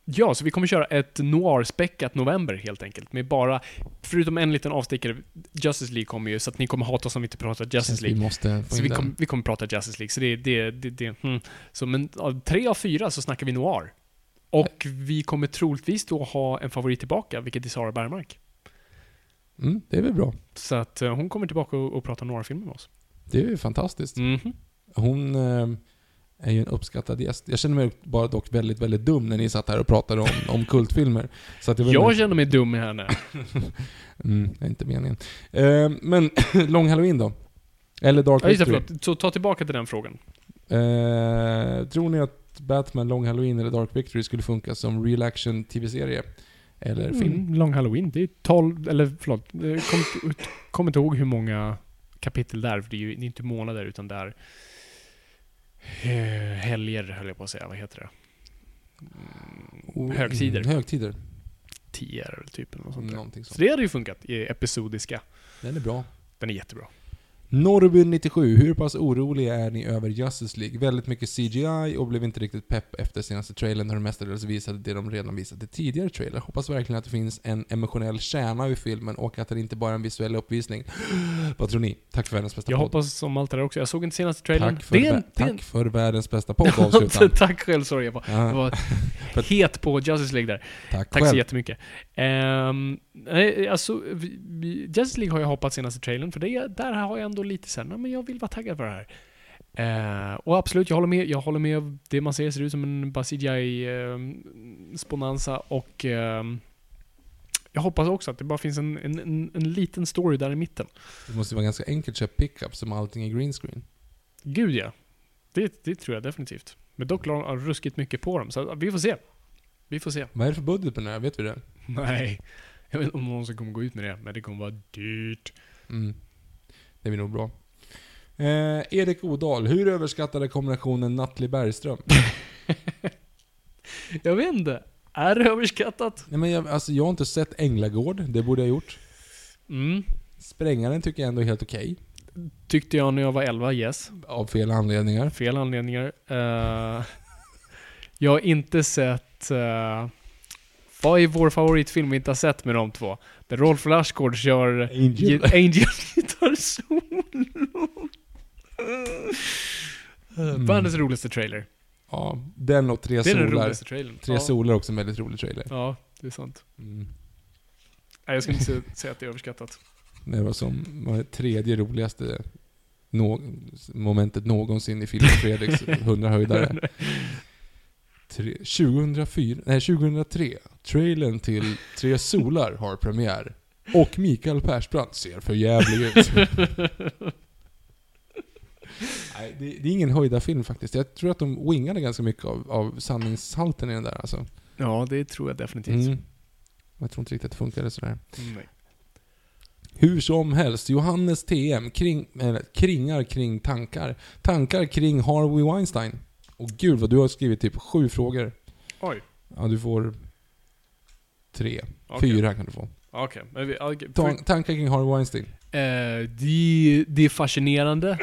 Ja, så vi kommer köra ett noir-späckat november helt enkelt. Med bara, förutom en liten avstickare, Justice League kommer ju, så att ni kommer hata oss om vi inte pratar Justice Vi League. måste få Så vi, kom, vi kommer prata Justice League, så det är det, det, det hmm. Så men av tre av fyra så snackar vi noir. Och vi kommer troligtvis då ha en favorit tillbaka, vilket är Sara Bergmark. Mm, det är väl bra. Så att eh, hon kommer tillbaka och, och pratar noir-filmer med oss. Det är ju fantastiskt. Mhm. Hon eh, är ju en uppskattad gäst. Jag känner mig bara dock väldigt, väldigt dum när ni satt här och pratade om, om kultfilmer. Så att var Jag känner mig dum i henne. Mm, det är inte meningen. Eh, men Lång Halloween då? Eller Dark Ja, Victory? förlåt. Så ta tillbaka till den frågan. Eh, tror ni att Batman, Long Halloween eller Dark Victory skulle funka som real action tv-serie? Eller film? Mm, Long Halloween, det är 12, eller förlåt, jag kommer kommer inte ihåg hur många kapitel där, för det är ju det är inte månader utan det är eh, helger, höll jag på att säga. Vad heter det? Mm, högtider. Mm, högtider. Tio är det typ, eller något sånt där. Någonting Så sånt. det hade ju funkat, i episodiska. Den är bra. Den är jättebra. Norrby 97, hur pass oroliga är ni över Justice League? Väldigt mycket CGI och blev inte riktigt pepp efter senaste trailern när de mestadels visade det de redan visat i tidigare trailer. Hoppas verkligen att det finns en emotionell kärna i filmen och att det inte bara är en visuell uppvisning. Vad tror ni? Tack för världens bästa Jag podd. hoppas om allt det där också. Jag såg inte senaste trailern. Tack för, det en, tack för världens bästa podd Tack själv, sorry. Jag var, jag ja, var het på Justice League där. Tack, Tack så själv. jättemycket. Um, alltså, Justice League har jag hoppat senaste trailern, för det, där har jag ändå lite nej, men jag vill vara taggad för det här. Eh, och absolut, jag håller med. Jag håller med. Det man ser ser ut som en bara CGI-sponanza och ehm, jag hoppas också att det bara finns en, en, en, en liten story där i mitten. Det måste vara ganska enkelt att köpa pickup som allting är green screen. Gud ja. Det, det tror jag definitivt. Men dock la de ruskigt mycket på dem, så vi får se. Vi får se. Vad är det för budget på den här? Vet vi det? Nej. Jag vet inte om någon som kommer gå ut med det, men det kommer vara dyrt. Mm. Det blir nog bra. Eh, Erik Odal, hur överskattade kombinationen Nattli Bergström? Jag vet inte. Är det överskattat? Nej, men jag, alltså, jag har inte sett Änglagård, det borde jag ha gjort. Mm. Sprängaren tycker jag ändå är helt okej. Tyckte jag när jag var 11, yes. Av fel anledningar. Fel anledningar. Eh, jag har inte sett... Uh, vad är vår favoritfilm vi inte har sett med de två? Där Rolf Lassgård kör Angel. Ge- Angel gitarr solo. Mm. Världens roligaste trailer. Ja, den och Tre Det är den solar. roligaste trailern. Tre ja. solar också en väldigt rolig trailer. Ja, det är sant. Mm. Nej, jag skulle inte säga- säga att det är överskattat. Det var som var det tredje roligaste nå momentet någonsin i och Fredriks 100 höjdare. Tre, 2004, nej 2003. Trailern till Tre solar har premiär. Och Mikael Persbrandt ser för jävlig ut. nej, det, det är ingen höjda film faktiskt. Jag tror att de wingade ganska mycket av, av sanningshalten i den där alltså. Ja, det tror jag definitivt. Mm. Jag tror inte riktigt att det funkade sådär. Nej. Hur som helst, Johannes TM kring, eller, kringar kring tankar. Tankar kring Harvey Weinstein. Och gud vad du har skrivit typ sju frågor. Oj. Ja, du får tre. Okej. Fyra kan du få. Okej. men vi- okej. Ta, tankar kring Harvey Weinstein. Eh, det, det är fascinerande,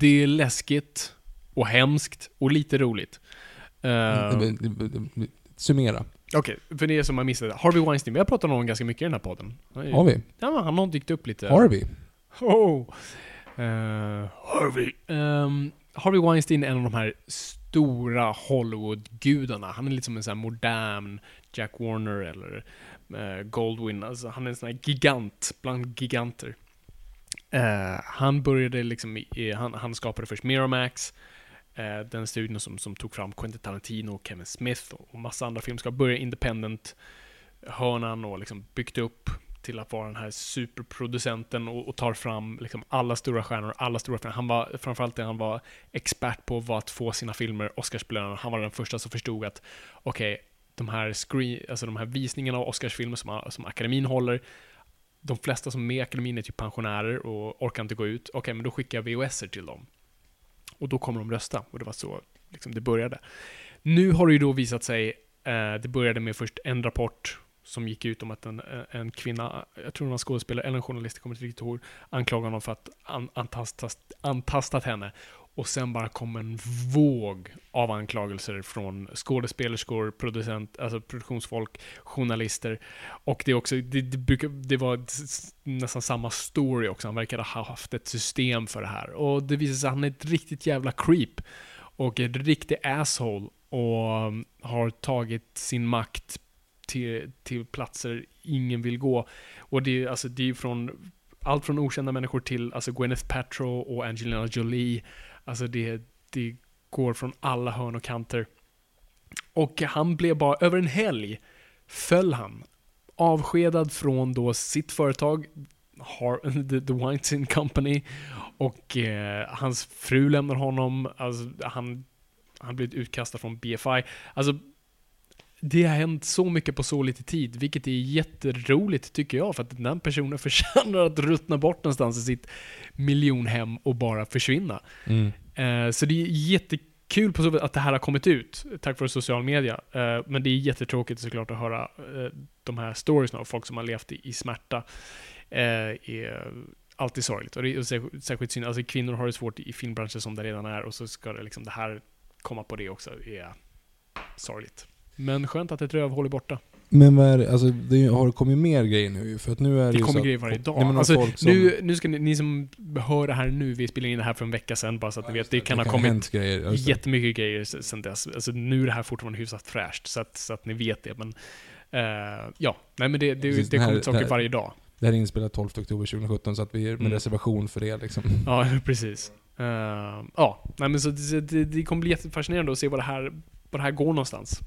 det är läskigt och hemskt och lite roligt. Eh, Mm, Summera. Okej, för det är som man missade. Harvey Weinstein, vi har pratat om honom ganska mycket i den här podden. Är- Har vi? Ja, han har dykt upp lite. Harvey? Oh. Eh, Harvey. Ehm, Harvey Weinstein är en av de här stora Hollywood-gudarna. Han är lite som en sån här modern Jack Warner eller eh, Eh, Goldwyn. Alltså, han är en sån här gigant bland giganter. Uh, han började liksom i, han, han skapade först Miramax, uh, den studion som, som tog fram Quentin Tarantino, Kevin Smith och, och massa andra filmskapare. Började independent hörnan och liksom byggt upp till att vara den här superproducenten och, och tar fram liksom alla stora stjärnor, alla stora filmer. Han var, framförallt det han var expert på var att få sina filmer Oscarsbelönade. Han var den första som förstod att, okej, de här screen, alltså de här visningarna av Oscarsfilmer som, som akademin håller, de flesta som är med i akademin är typ pensionärer och orkar inte gå ut. Okej, men då skickar jag VHS till dem. Och då kommer de rösta. Och det var så liksom, det började. Nu har det ju då visat sig, eh, det började med först en rapport som gick ut om att en, en kvinna, jag tror hon var skådespelare eller en journalist, jag kommer inte riktigt ihåg, anklagade honom för att an, antastat, antastat henne och sen bara kom en våg av anklagelser från skådespelerskor, producent, alltså produktionsfolk, journalister. Och det, är också, det, det, brukar, det var nästan samma story också. Han verkade ha haft ett system för det här. Och det visade sig att han är ett riktigt jävla creep. Och ett riktigt asshole. Och um, har tagit sin makt till, till platser ingen vill gå. Och det är alltså, det är från allt från okända människor till alltså Gwyneth Paltrow och Angelina Jolie. Alltså det, det går från alla hörn och kanter. Och han blev bara, över en helg, föll han. Avskedad från då sitt företag, the, the Weinstein Company. Och eh, hans fru lämnar honom. Alltså, han, han blivit utkastad från BFI. Alltså, det har hänt så mycket på så lite tid, vilket är jätteroligt tycker jag, för att den personen förtjänar att ruttna bort någonstans i sitt miljonhem och bara försvinna. Mm. Eh, så det är jättekul på så sätt att det här har kommit ut, tack vare social media. Eh, men det är jättetråkigt såklart att höra eh, de här storiesna av folk som har levt i, i smärta. Är alltid sorgligt. Och det är särskilt, särskilt synd, alltså kvinnor har det svårt i filmbranschen som det redan är, och så ska det liksom det här komma på det också, är sorgligt. Men skönt att ett rövhål är borta. Men vad är det, alltså det har kommit mer grejer nu för att nu är det, Det ju kommer grejer varje dag. Nej, men alltså, som, nu, nu ska ni, ni som hör det här nu, vi spelar in det här för en vecka sedan, bara så att ni vet. Det kan ha kommit hänt grejer. Det. jättemycket grejer s- sen dess. Alltså, nu är det här fortfarande hyfsat fräscht, så att, så att ni vet det. Men eh, ja, nej men det, det, Precis, det här- kommer saker det varje dag. Det här är inspelat 12 oktober 2017 så att vi är med Mm. reservation för det liksom. Ja, precis. Eh, ja, nej men så det, det, det kommer bli jättefascinerande att se vad det här, vad det här går någonstans.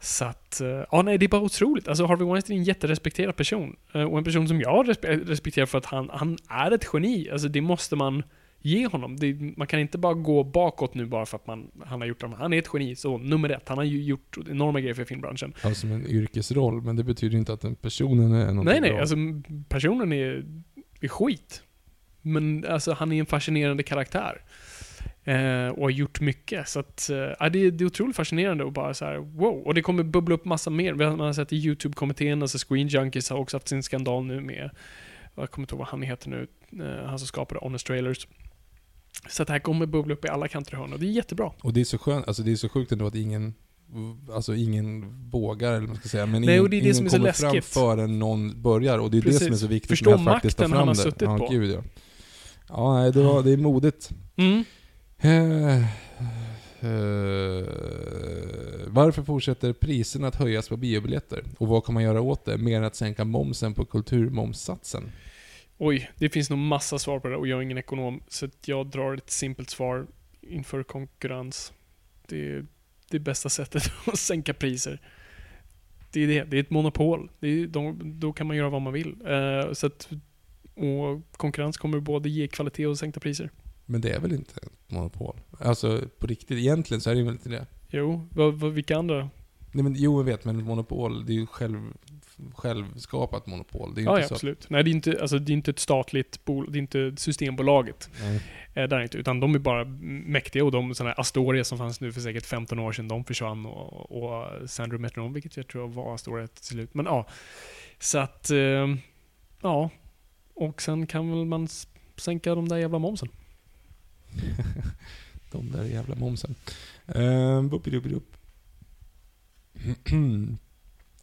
Så att, eh, ja nej det är bara otroligt. Alltså Harvey Weinstein är en jätterespekterad person. Eh, och en person som jag respe- respekterar för att han, han är ett geni. Alltså det måste man ge honom. Det, man kan inte bara gå bakåt nu bara för att man, han har gjort det. Han är ett geni, så nummer ett. Han har ju gjort enorma grejer för filmbranschen. Alltså som en yrkesroll, men det betyder inte att den personen är någonting Nej, nej, bra. alltså personen är, är skit. Men alltså han är en fascinerande karaktär. Eh, och har gjort mycket. Så att, eh, det, är- det är otroligt fascinerande och bara så här: wow. Och det kommer bubbla upp massa mer. Man har sett i YouTube-kommittén, alltså Screen Junkies har också haft sin skandal nu med, jag kommer inte ihåg vad han heter nu, eh, han som skapade Honest Trailers. Så att det här kommer bubbla upp i alla kanter och hörn och det är jättebra. Och det är så skönt, alltså det är så sjukt ändå att ingen Alltså ingen vågar, eller vad man ska säga. Men Nej, ingen, det är det ingen som är så kommer fram förrän någon börjar. Och det är det som är Precis. så viktigt Förstå faktiskt makten fram han har det. suttit ja, på. Gud, ja. ja, det, var, det är modigt. Mm. Eh, eh, varför fortsätter priserna att höjas på biobiljetter? Och vad kan man göra åt det? Mer än att sänka momsen på kulturmomssatsen? Oj, det finns nog massa svar på det och jag är ingen ekonom. Så jag drar ett simpelt svar inför konkurrens. Det är det bästa sättet att sänka priser. Det är det. Det är ett monopol. Det är, de, då kan man göra vad man vill. Eh, så att, och konkurrens kommer både ge kvalitet och sänkta priser. Men det är väl inte ett monopol? Alltså på riktigt, egentligen så är det väl inte det? Jo, vad, vad, vilka andra? Nej, men, jo, jag vet, men monopol, det är ju själv, självskapat monopol. Det är Ja, inte ja så absolut. Nej, det är inte, alltså, det är inte ett statligt bolag. Det är inte Systembolaget. Nej. Eh, där inte, utan de är bara mäktiga och de sådana här Astoria som fanns nu för säkert 15 år sedan, de försvann och, och Sandro Metronome, vilket jag tror var Astoria till slut. Men ja, så att, eh, ja. Och sen kan väl man sänka de där jävla momsen. De där jävla momsen. Uh, Buppidupidup.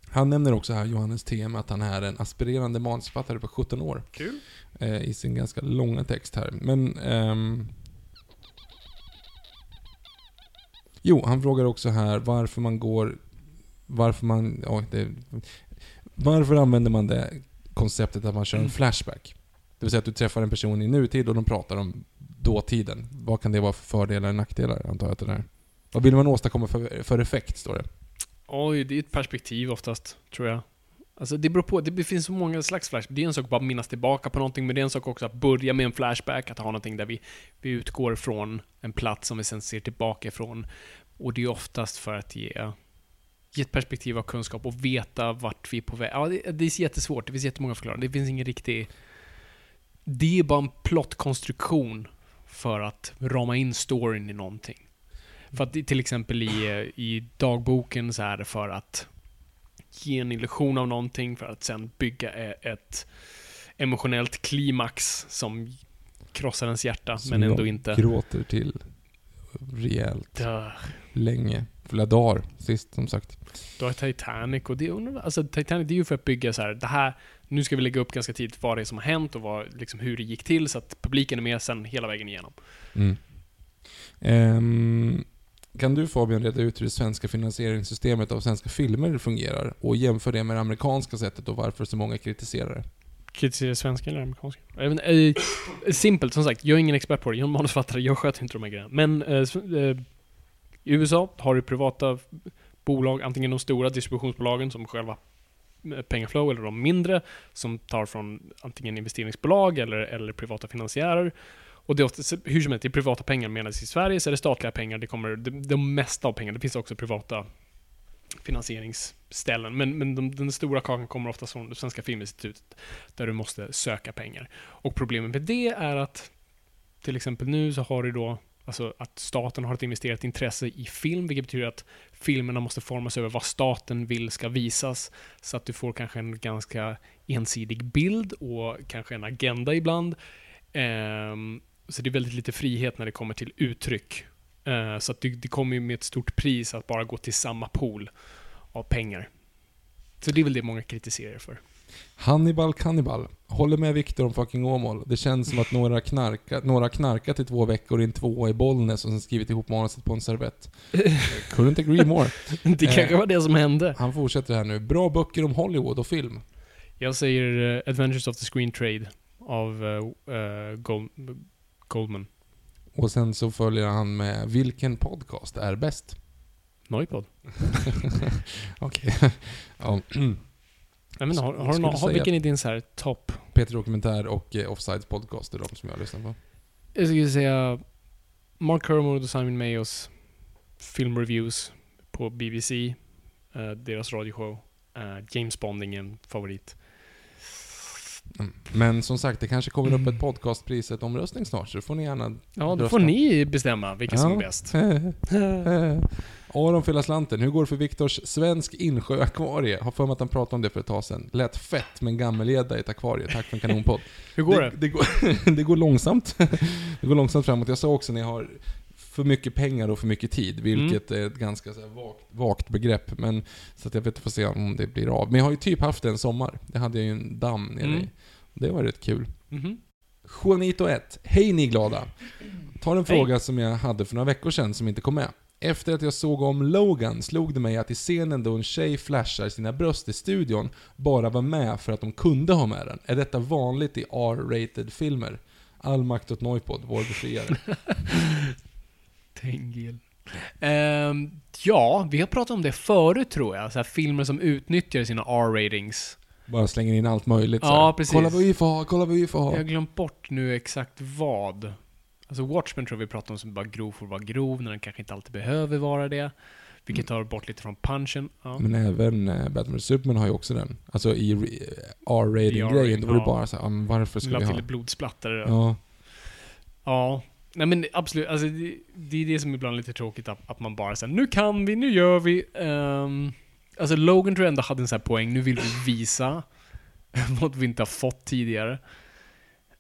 Han nämner också här, Johannes TM, att han är en aspirerande manusförfattare på 17 år. Kul. eh, I sin ganska långa text här. Men... ehm, jo, han frågar också här varför man går... Varför man... oj, det, varför använder man det konceptet att man kör en Mm. flashback? Det vill säga att du träffar en person i nutid och de pratar om dåtiden. Vad kan det vara för fördelar och nackdelar, antar jag att det är. Vad vill man åstadkomma för, för effekt, står det. Oj, det är ett perspektiv oftast, tror jag. Alltså det beror på, det finns så många slags flashbacks. Det är en sak att bara minnas tillbaka på någonting, men det är en sak också att börja med en flashback, att ha någonting där vi, vi utgår från en plats som vi sen ser tillbaka ifrån. Och det är oftast för att ge, ge ett perspektiv av kunskap och veta vart vi är på väg. Ja, det, det är jättesvårt, det finns jättemånga förklaringar. Det finns ingen riktig... Det är bara en plottkonstruktion för att rama in storyn i någonting. För att till exempel i, eh, i dagboken så är det för att ge en illusion av någonting för att sen bygga e- ett emotionellt klimax som krossar ens hjärta, Som men ändå inte. gråter till rejält Dö. länge. Flera dagar sist som sagt. Du har Titanic och det, undrar- alltså Titanic det är ju för att bygga så här, det här, nu ska vi lägga upp ganska tidigt vad det är som har hänt och vad, liksom hur det gick till så att publiken är med sen hela vägen igenom. Mm. Ehm, kan du Fabian reda ut hur det svenska finansieringssystemet av svenska filmer fungerar och jämför det med det amerikanska sättet och varför så många kritiserar det? Kritisera svenska eller amerikanska? Vet inte, eh, simpelt, som sagt. Jag är ingen expert på det. Jag är manusförfattare. Jag sköter inte de här grejerna. Men eh, i USA har du privata bolag, antingen de stora distributionsbolagen som själva Eh, pengaflow, eller de mindre som tar från antingen investeringsbolag eller, eller privata finansiärer. Och det är oftast, hur som helst, det är privata pengar medan i Sverige så är det statliga pengar. Det kommer, det, de mesta av pengarna, det finns också privata finansieringsställen. Men, men de, den stora kakan kommer ofta från det Svenska Filminstitutet där du måste söka pengar. Och problemet med det är att till exempel nu så har du då Alltså att staten har ett investerat intresse i film, vilket betyder att filmerna måste formas över vad staten vill ska visas. Så att du får kanske en ganska ensidig bild och kanske en agenda ibland. Ehm, så det är väldigt lite frihet när det kommer till uttryck. Eh, så att det, det kommer ju med ett stort pris att bara gå till samma pool av pengar. Så det är väl det många kritiserar för. Hannibal Cannibal. Håller med Viktor om fucking Åmål. Det känns som att några knarkat, några knarkat i två veckor i en tvåa i Bollnäs och sen skrivit ihop manuset på en servett. Couldn't agree more. Det Eh. kanske var det som hände. Han fortsätter här nu. Bra böcker om Hollywood och film. Jag säger eh, Adventures of the Screen Trade av eh, eh, Gold, Goldman. Och sen så följer han med Vilken podcast är bäst? Noipod. Okej. ja. Jag menar, har, har, du någon- har, vilken är din så här topp? Peter Dokumentär och eh, Offsides podcast är de som jag lyssnar på. Jag skulle säga Mark Kermode och Simon Mayos filmreviews på BBC. eh, deras radioshow. Eh, James Bond är ingen favorit. Mm. Men som sagt, det kanske kommer upp ett podcastpris, ett omröstning snart, så får ni gärna Ja, då rösta. får ni bestämma vilka som är bäst. Aron fyller slanten. Hur går det för Viktors svensk insjöakvarie? Har för mig att han pratade om det för ett tag sedan. Lät fett med en gammelgädda i ett akvarie. Tack för en kanonpodd. Hur går det? Det, det, går, det går långsamt. Det går långsamt framåt. Jag sa också när jag har för mycket pengar och för mycket tid, vilket är ett ganska så vagt, vagt begrepp. Men, så att jag vet får se om det blir av. Men jag har ju typ haft en sommar. Det hade jag ju en damm nere Mm. i. Det var rätt kul. Mhm. Juanito 1. Hej ni glada! Tar en fråga som jag hade för några veckor sedan som inte kom med. Efter att jag såg om Logan slog det mig att i scenen då en tjej flashar sina bröst i studion bara var med för att de kunde ha med den. Är detta vanligt i R-rated filmer? All makt åt Noipod, vår befriare. Tengil. Ehm, ja, vi har pratat om det förut tror jag. Så filmer som utnyttjar sina R-ratings. Bara slänger in allt möjligt Ja, precis. Kolla vad vi får ha, kolla vad vi får ha. Jag har glömt bort nu exakt vad. Alltså Watchmen tror vi pratar om som bara grov får vara grov, när den kanske inte alltid behöver vara det. Vilket tar bort lite från punchen. Ja. Men även eh, Batman Superman har ju också den. Alltså i re- R-rating-grejen, då var det bara så här, men varför ska La vi till ha... ett blodsplatter. Ja. Ja. ja. Nej men absolut, alltså det, det är det som ibland är lite tråkigt att, att man bara säger nu kan vi, nu gör vi. Um, alltså Logan tror jag ändå hade en sån här poäng, nu vill vi visa vad vi inte har fått tidigare.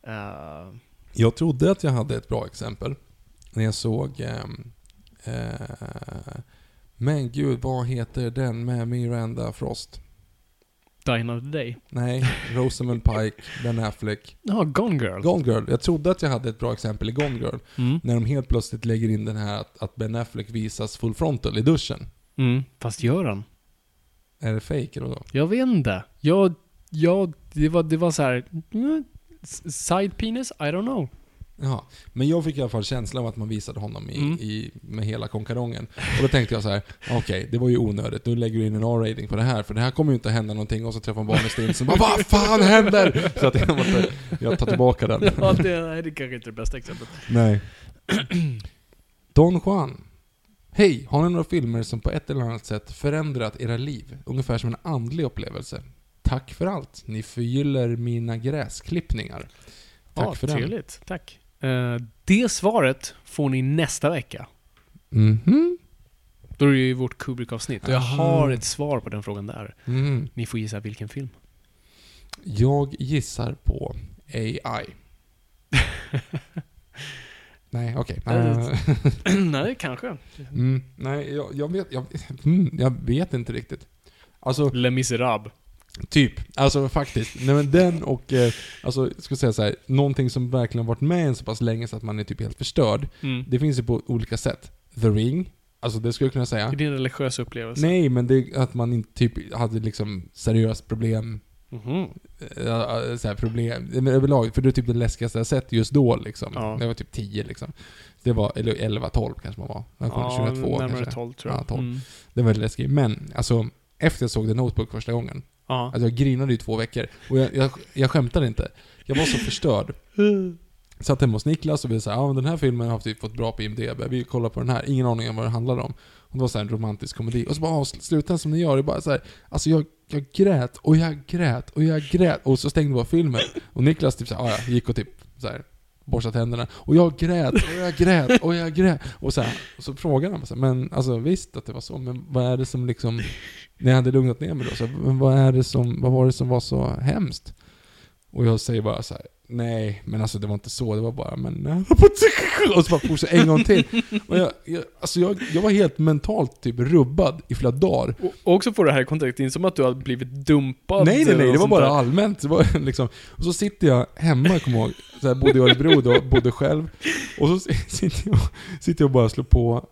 Uh, Jag trodde att jag hade ett bra exempel. När jag såg... ehm, eh, men gud, vad heter den med Miranda Frost? Die Another Day. Nej, Rosamund Pike, Ben Affleck. Ja, Gone Girl. Gone Girl. Jag trodde att jag hade ett bra exempel i Gone Girl. Mm. När de helt plötsligt lägger in den här att, att Ben Affleck visas full frontal i duschen. Mm. Fast gör han? Är det fake eller då? Jag vet inte. Jag, jag, det var, det var så här. Side penis? I don't know. Jaha. Men jag fick i alla fall känslan av att man visade honom i, Mm. i, med hela konkarongen. Och då tänkte jag så här: okej, det var ju onödigt. Nu lägger du in en R-rating på det här, för det här kommer ju inte hända någonting. Och så träffar man barnet Stinson och bara Vad fan händer? Så att jag måste, jag tar tillbaka den. ja, det, nej, det kanske inte är det bästa exemplet. Nej. Don Juan. Hej, har ni några filmer som på ett eller annat sätt förändrat era liv? Ungefär som en andlig upplevelse. Tack för allt. Ni förgyller mina gräsklippningar. Tack ja, för den. trevligt. Tack. Eh, det svaret får ni nästa vecka. Mhm. Då är det ju vårt Kubrick-avsnitt. Och jag har ett svar på den frågan där. Mhm. Ni får gissa vilken film. Jag gissar på AI. Nej, okej. Eh, Nej, kanske. mm, nej, jag, jag, vet, jag, mm, jag vet inte riktigt. Alltså, Les Misérables. Typ. Alltså faktiskt. Nej men den och, eh, alltså, jag ska säga så här, någonting som verkligen har varit med en så pass länge så att man är typ helt förstörd. Mm. Det finns ju på olika sätt. The Ring, alltså det skulle jag kunna säga. Det är din religiösa upplevelse. Nej, men det att man inte typ hade liksom seriöst problem Mhm. eh, så här problem, men överlag, för det är typ det läskigaste jag sett just då liksom. Ja. Jag var typ 10 liksom. Det var, eller 11, 12 kanske man var. Jag kom Ja, 22 närmare kanske. 12 tror jag. Ja, 12. Mm. Det var väldigt läskigt. Men, alltså, efter jag såg The Notebook första gången, Ja. alltså jag grinade i två veckor. Och jag, jag, jag skämtade inte. Jag var så förstörd. Satt hemma hos Niklas och vi sa ja men den här filmen har typ fått bra på IMDB, vi kollar på den här. Ingen aning om vad den handlar om. Och det var så här en romantisk komedi. Och så bara avslutar den som ni gör. Det är bara så här, alltså jag, jag grät och jag grät och jag grät. Och så stängde bara filmen. Och Niklas typ så här, ja, ja, gick och typ så här borstat tänderna. Och jag grät och jag grät och jag grät. Och så, här, och så frågade han mig så här, men alltså visst att det var så, men vad är det som liksom, när jag hade lugnat ner mig då, så här, men vad är det som, vad var det som var så hemskt? Och jag säger bara så här, nej, men alltså det var inte så, det var bara, men... Och så bara fortsätter en gång till. Och jag, jag, alltså jag, jag var helt mentalt typ rubbad i flera dagar. Och också få det här är inte som att du har blivit dumpad. Nej, nej, nej, det var bara där. allmänt. Det var liksom, och så sitter jag hemma, kommer ihåg, så här, bodde i Örebro då, bodde själv. Och så sitter jag, sitter jag och bara slår på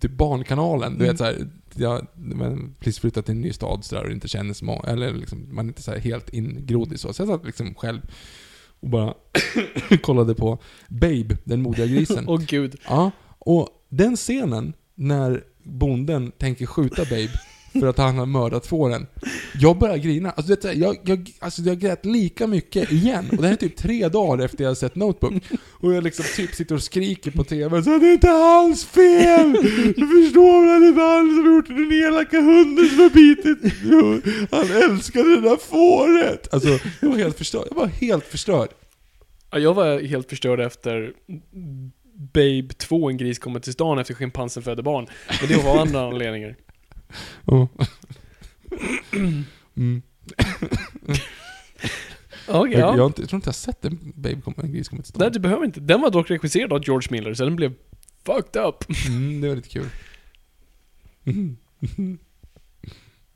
typ Barnkanalen. Du vet såhär, jag men, precis flyttat till en ny stad så där, och inte känner så många, eller liksom, man är inte så helt ingrodd i så. Så jag satt liksom själv och bara kollade på Babe, den modiga grisen. Åh gud. Ja, och den scenen när bonden tänker skjuta Babe för att han har mördat fåren. Jag börjar grina. Alltså, vet du, jag, jag, alltså jag grät lika mycket igen. Och det här är typ tre dagar efter jag har sett Notebook. Och jag liksom typ sitter och skriker på TV så det är inte hans fel! Du förstår väl, det är inte han som har gjort det, den elaka hunden som har bitit. Han älskade det där fåret! Alltså, jag var helt förstörd. Jag var helt förstörd. Ja, jag var helt förstörd efter Babe 2, en gris kommer till stan efter schimpansen födde barn. Men det var av andra anledningar. Ja. Mm. Okej, Jag, jag, ja. inte, jag tror inte jag har sett en Babe kom, en gris komma till Nej, stånd. du behöver inte. Den var dock regisserad av George Miller, så den blev fucked up. Mm, det var lite kul. Mm.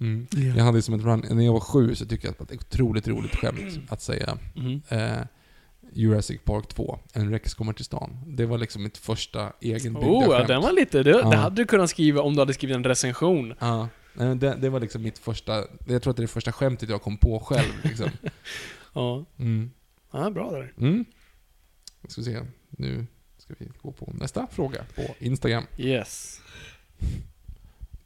Mm. Jag hade som ett run, när jag var sju så tyckte jag att det var ett otroligt roligt skämt att säga Mm. eh, Jurassic Park 2, en Rex kommer till stan. Det var liksom mitt första egenbyggda Oh, ja, skämt. den var lite... Det, Ja. det hade du kunnat skriva om du hade skrivit en recension. Ja, det, det var liksom mitt första, jag tror att det är det första skämtet jag kom på själv liksom. Ja. Mm. Ja, bra där. Mm. Jag ska se, nu ska vi gå på nästa fråga på Instagram. Yes.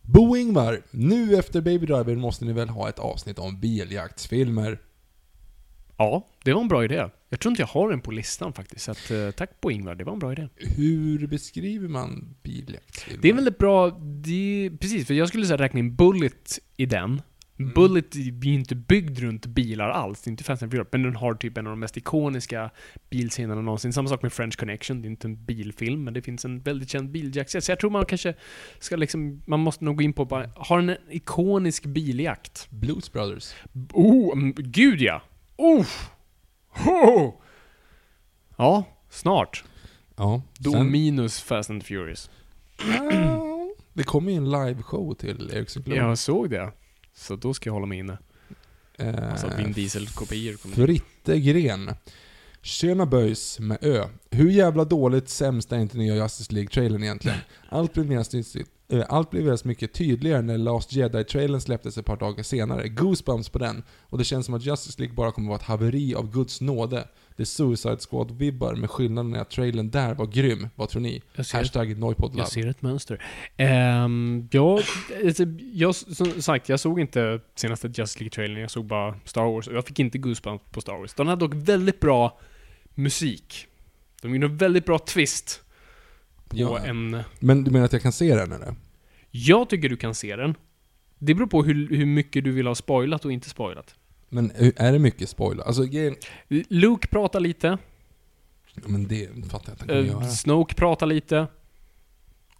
Bo Ingvar, nu efter Baby Driver måste ni väl ha ett avsnitt om biljaktsfilmer? Ja, det var en bra idé. Jag tror inte jag har den på listan faktiskt, så att, eh, tack på Ingvar, det var en bra idé. Hur beskriver man biljaktsfilmer? Det är väldigt bra, det, precis, för jag skulle säga räkna in Bullet i den. Mm. Bullet är ju inte byggd runt bilar alls, det är inte Fast and Furious, men den har typ en av de mest ikoniska bilscenerna någonsin. Samma sak med French Connection, det är inte en bilfilm, men det finns en väldigt känd biljaktscen. Så jag tror man kanske ska liksom, man måste nog gå in på bara, har en ikonisk biljakt? Blues Brothers. Oh, mm, gud ja! Oh! Ja, snart. Ja. Då Sen, minus Fast and Furious. Det kommer ju en liveshow till Ericsson Globe. Jag såg det. Så då ska jag hålla mig inne. Eh, Alltså Vin Diesel-kopior kommer Fritte Gren. Tjena böjs med Ö. Hur jävla dåligt sämst är inte nya Justice League-trailern egentligen? Allt blev mer eh, allt blev väldigt mycket tydligare när Last Jedi-trailern släpptes ett par dagar senare. Goosebumps på den. Och det känns som att Justice League bara kommer vara ett haveri av Guds nåde. Det är Suicide Squad-vibbar, med skillnaden är att trailern där var grym. Vad tror ni? Hashtag Noipodlab. jag ser ett mönster. Um, jag, alltså, jag, som sagt, jag såg inte senaste Just League-trailern, jag såg bara Star Wars. Och jag fick inte goosebumps på Star Wars. De hade dock väldigt bra musik. De gjorde en väldigt bra twist på Ja. en... Men du menar att jag kan se den eller? Jag tycker du kan se den. Det beror på hur, hur mycket du vill ha spoilat och inte spoilat. Men eh, är det mycket spoiler? Alltså, grejen- Luke pratar lite. men det fattar jag att han kommer Uh, göra. Snoke pratar lite.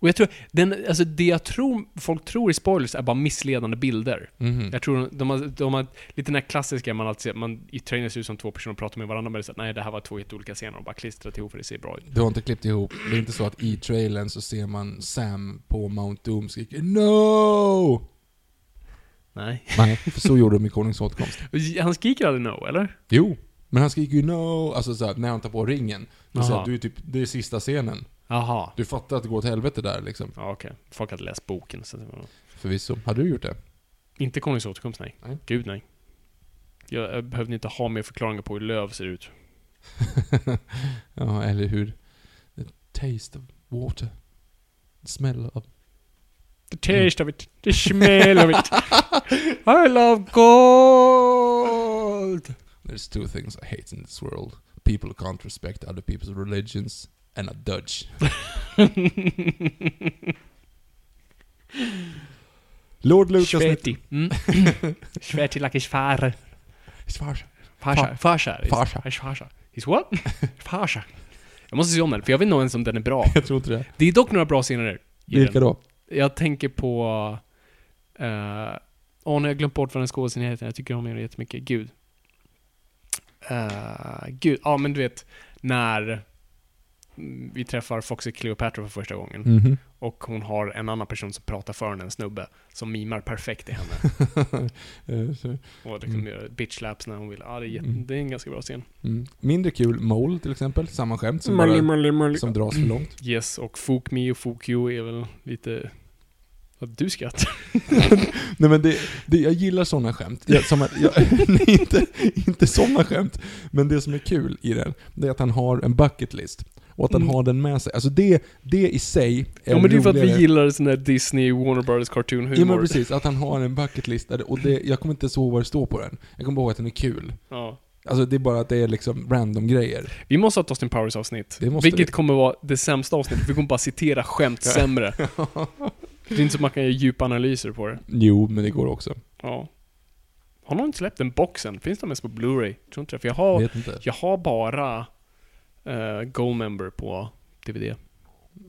Och jag tror, den, alltså det jag tror folk tror i spoilers är bara missledande bilder. Mhm. Jag tror de har, de har lite den här klassiska man alltid ser, man i trailern ser ut som två personer och pratar med varandra, men det är så att, nej det här var två jätteolika scener och bara klistrat ihop för det ser bra ut. Du har inte klippt ihop, det är inte så att i trailern så ser man Sam på Mount Doom skrika NO! Nej. Nej, för så gjorde de i Konungens återkomst. Han skriker aldrig no, eller? Jo, men han skriker ju NO, alltså så här, när han tar på ringen. Det är, så Jaha. här, du är typ, det är sista scenen. Jaha. Du fattar att det går åt helvete där liksom. Ja, okej. Folk hade läst boken, så det var nog... Förvisso. Hade du gjort det? Inte Konungens återkomst, nej. Nej. Gud, nej. Jag, jag behövde inte ha mer förklaringar på hur löv ser ut. ja, eller hur? The taste of water. The smell of... The taste of it, the smell of it. I love gold! There's two things I hate in this world. People can't respect other people's religions and a Dutch. Lord Lucas... Sveti. Mm. Sveti like his father. Svars. Farsa. Farsa. Farsa. His farsa. His what? Farsa. Jag måste se om den, för jag vet inte ens om den är bra. Jag tror inte det. Det är dock några bra scener i Vilka den. då? Jag tänker på... Uh, Åh, nu har jag glömt bort vad den skådespelaren heter. Jag tycker om henne jättemycket. Gud. Uh, gud, ja men du vet, när vi träffar Foxy Cleopatra för första gången. Mhm. Och hon har en annan person som pratar för henne, en snubbe, som mimar perfekt i henne. Eh, Och liksom Mm. gör bitch slaps när hon vill. Ja, det är, Mm. det är en ganska bra scen. mm. Mindre kul, Mole till exempel. Samma skämt som, bara, molly, molly. som dras för långt. Yes, och Fook Me och Fook You är väl lite... Du skrattar. Nej men det, det, jag gillar sådana skämt. Jag, som att, jag, nej, inte, inte sådana skämt. Men det som är kul i den, det är att han har en bucket list. Och att han Mm. har den med sig. Alltså det, det i sig är Ja men det är för att vi roligare. gillar sån där Disney, Warner Brothers cartoon humor. Ja men precis, att han har en bucket list. där det- Och det, jag kommer inte ens ihåg vad det står på den. Jag kommer ihåg att den är kul. Ja. Alltså det är bara att det är liksom random grejer. Vi måste ha ett Austin Powers avsnitt. Vilket vi. kommer vara det sämsta avsnittet. Vi kommer bara citera skämt sämre. Det är inte så man kan göra djupa analyser på det. Jo, men det går också. Ja. Har någon släppt den boxen? Finns den mest på Blu-ray? Tror inte det. För jag har, jag har bara uh, Goldmember på DVD.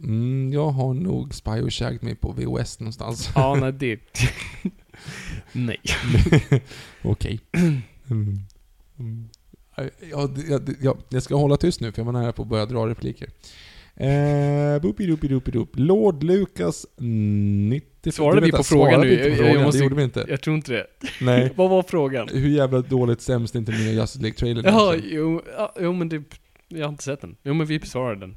Mm, jag har nog Spy och Shagged Me på VHS någonstans. Ja, nej det... nej. Okej. Mm. Mm. Ja, det- ja, det- ja, jag ska hålla tyst nu för jag var nära på att börja dra repliker. Eh, boopy-doopy-doopy-doop. Lord Lucas 90... Svarade vi på frågan nu? på Jag- jag frågan? måste- Det gjorde vi inte. Jag tror inte det. Nej. Vad var frågan? Hur jävla dåligt sämst är inte nya Justice League-trailern Jaha, egentligen? jo, ja, jo men det... Jag har inte sett den. Jo men vi besvarade den.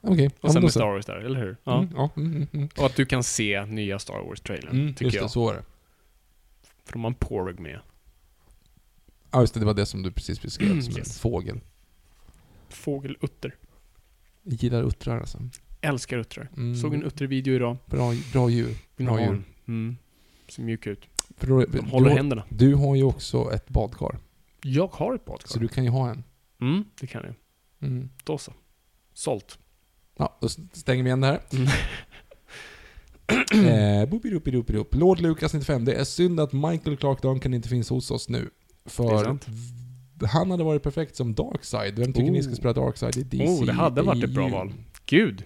Okej, Och ja, sen med. Star Wars där, eller hur? Ja. Mm, ja, mm, mm, mm. Och att du kan se nya Star Wars-trailern, Mm, tycker just jag. det, så var det. För de har en Porg med. Ja, just det, det var det som du precis beskrev Mm, som en yes. fågel. Fågelutter. Jag gillar uttrar alltså. Älskar uttrar. Såg en uttervideo idag. Bra, bra djur. Bra djur. en. Mm. Ser mjuk ut. För då, De håller du, har- händerna. du har ju också ett badkar. Jag har ett badkar. Så du kan ju ha en. Mm, det kan jag. Mm. Då så. Sålt. Ja, då stänger vi igen det här. Mm. eh. Lord Lucas 95. Det är synd att Michael Clark Duncan inte finns hos oss nu. För han hade varit perfekt som Darkseid. Vem tycker ni ska Oh. spela Darkseid i DC? Oh, det hade varit ett bra val. Gud.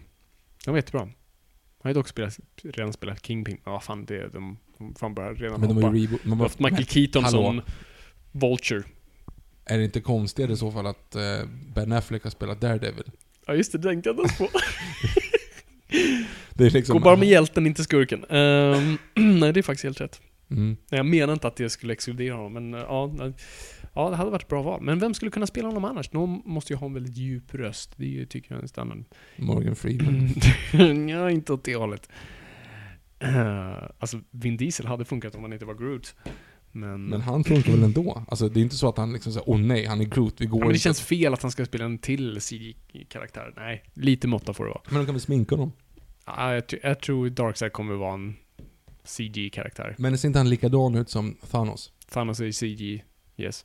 Det var jättebra. Han har ju dock spelat, redan spelat Kingpin. Ja, fan det, de, de fan bara redan Men de hoppa. har ju. Man bara, Michael Keaton som Vulture. Är det inte konstigare i så fall att eh, Ben Affleck har spelat Daredevil? Ja just det, det tänkte jag på. Det är liksom... Gå bara med hjälten, inte skurken. Ehm, nej, det är faktiskt helt rätt. Mm. Nej, jag menar inte att det skulle exkludera honom, men eh, ja, ja, det hade varit ett bra val. Men vem skulle kunna spela honom annars? Någon måste ju ha en väldigt djup röst. Det är ju, tycker jag är en standard. Morgan Freeman. ja, inte åt det hållet. Eh, alltså, Vin Diesel hade funkat om han inte var Groot. Men, Men han funkar väl ändå? Alltså det är inte så att han liksom säger åh nej, han är Groot, vi går ja, men det inte." känns fel att han ska spela en till CG-karaktär. Nej, lite måtta får det vara. Men de kan väl sminka honom? Ja, jag, jag tror Darkseid kommer vara en CG-karaktär. Men ser inte han likadan ut som Thanos? Thanos är CG, yes.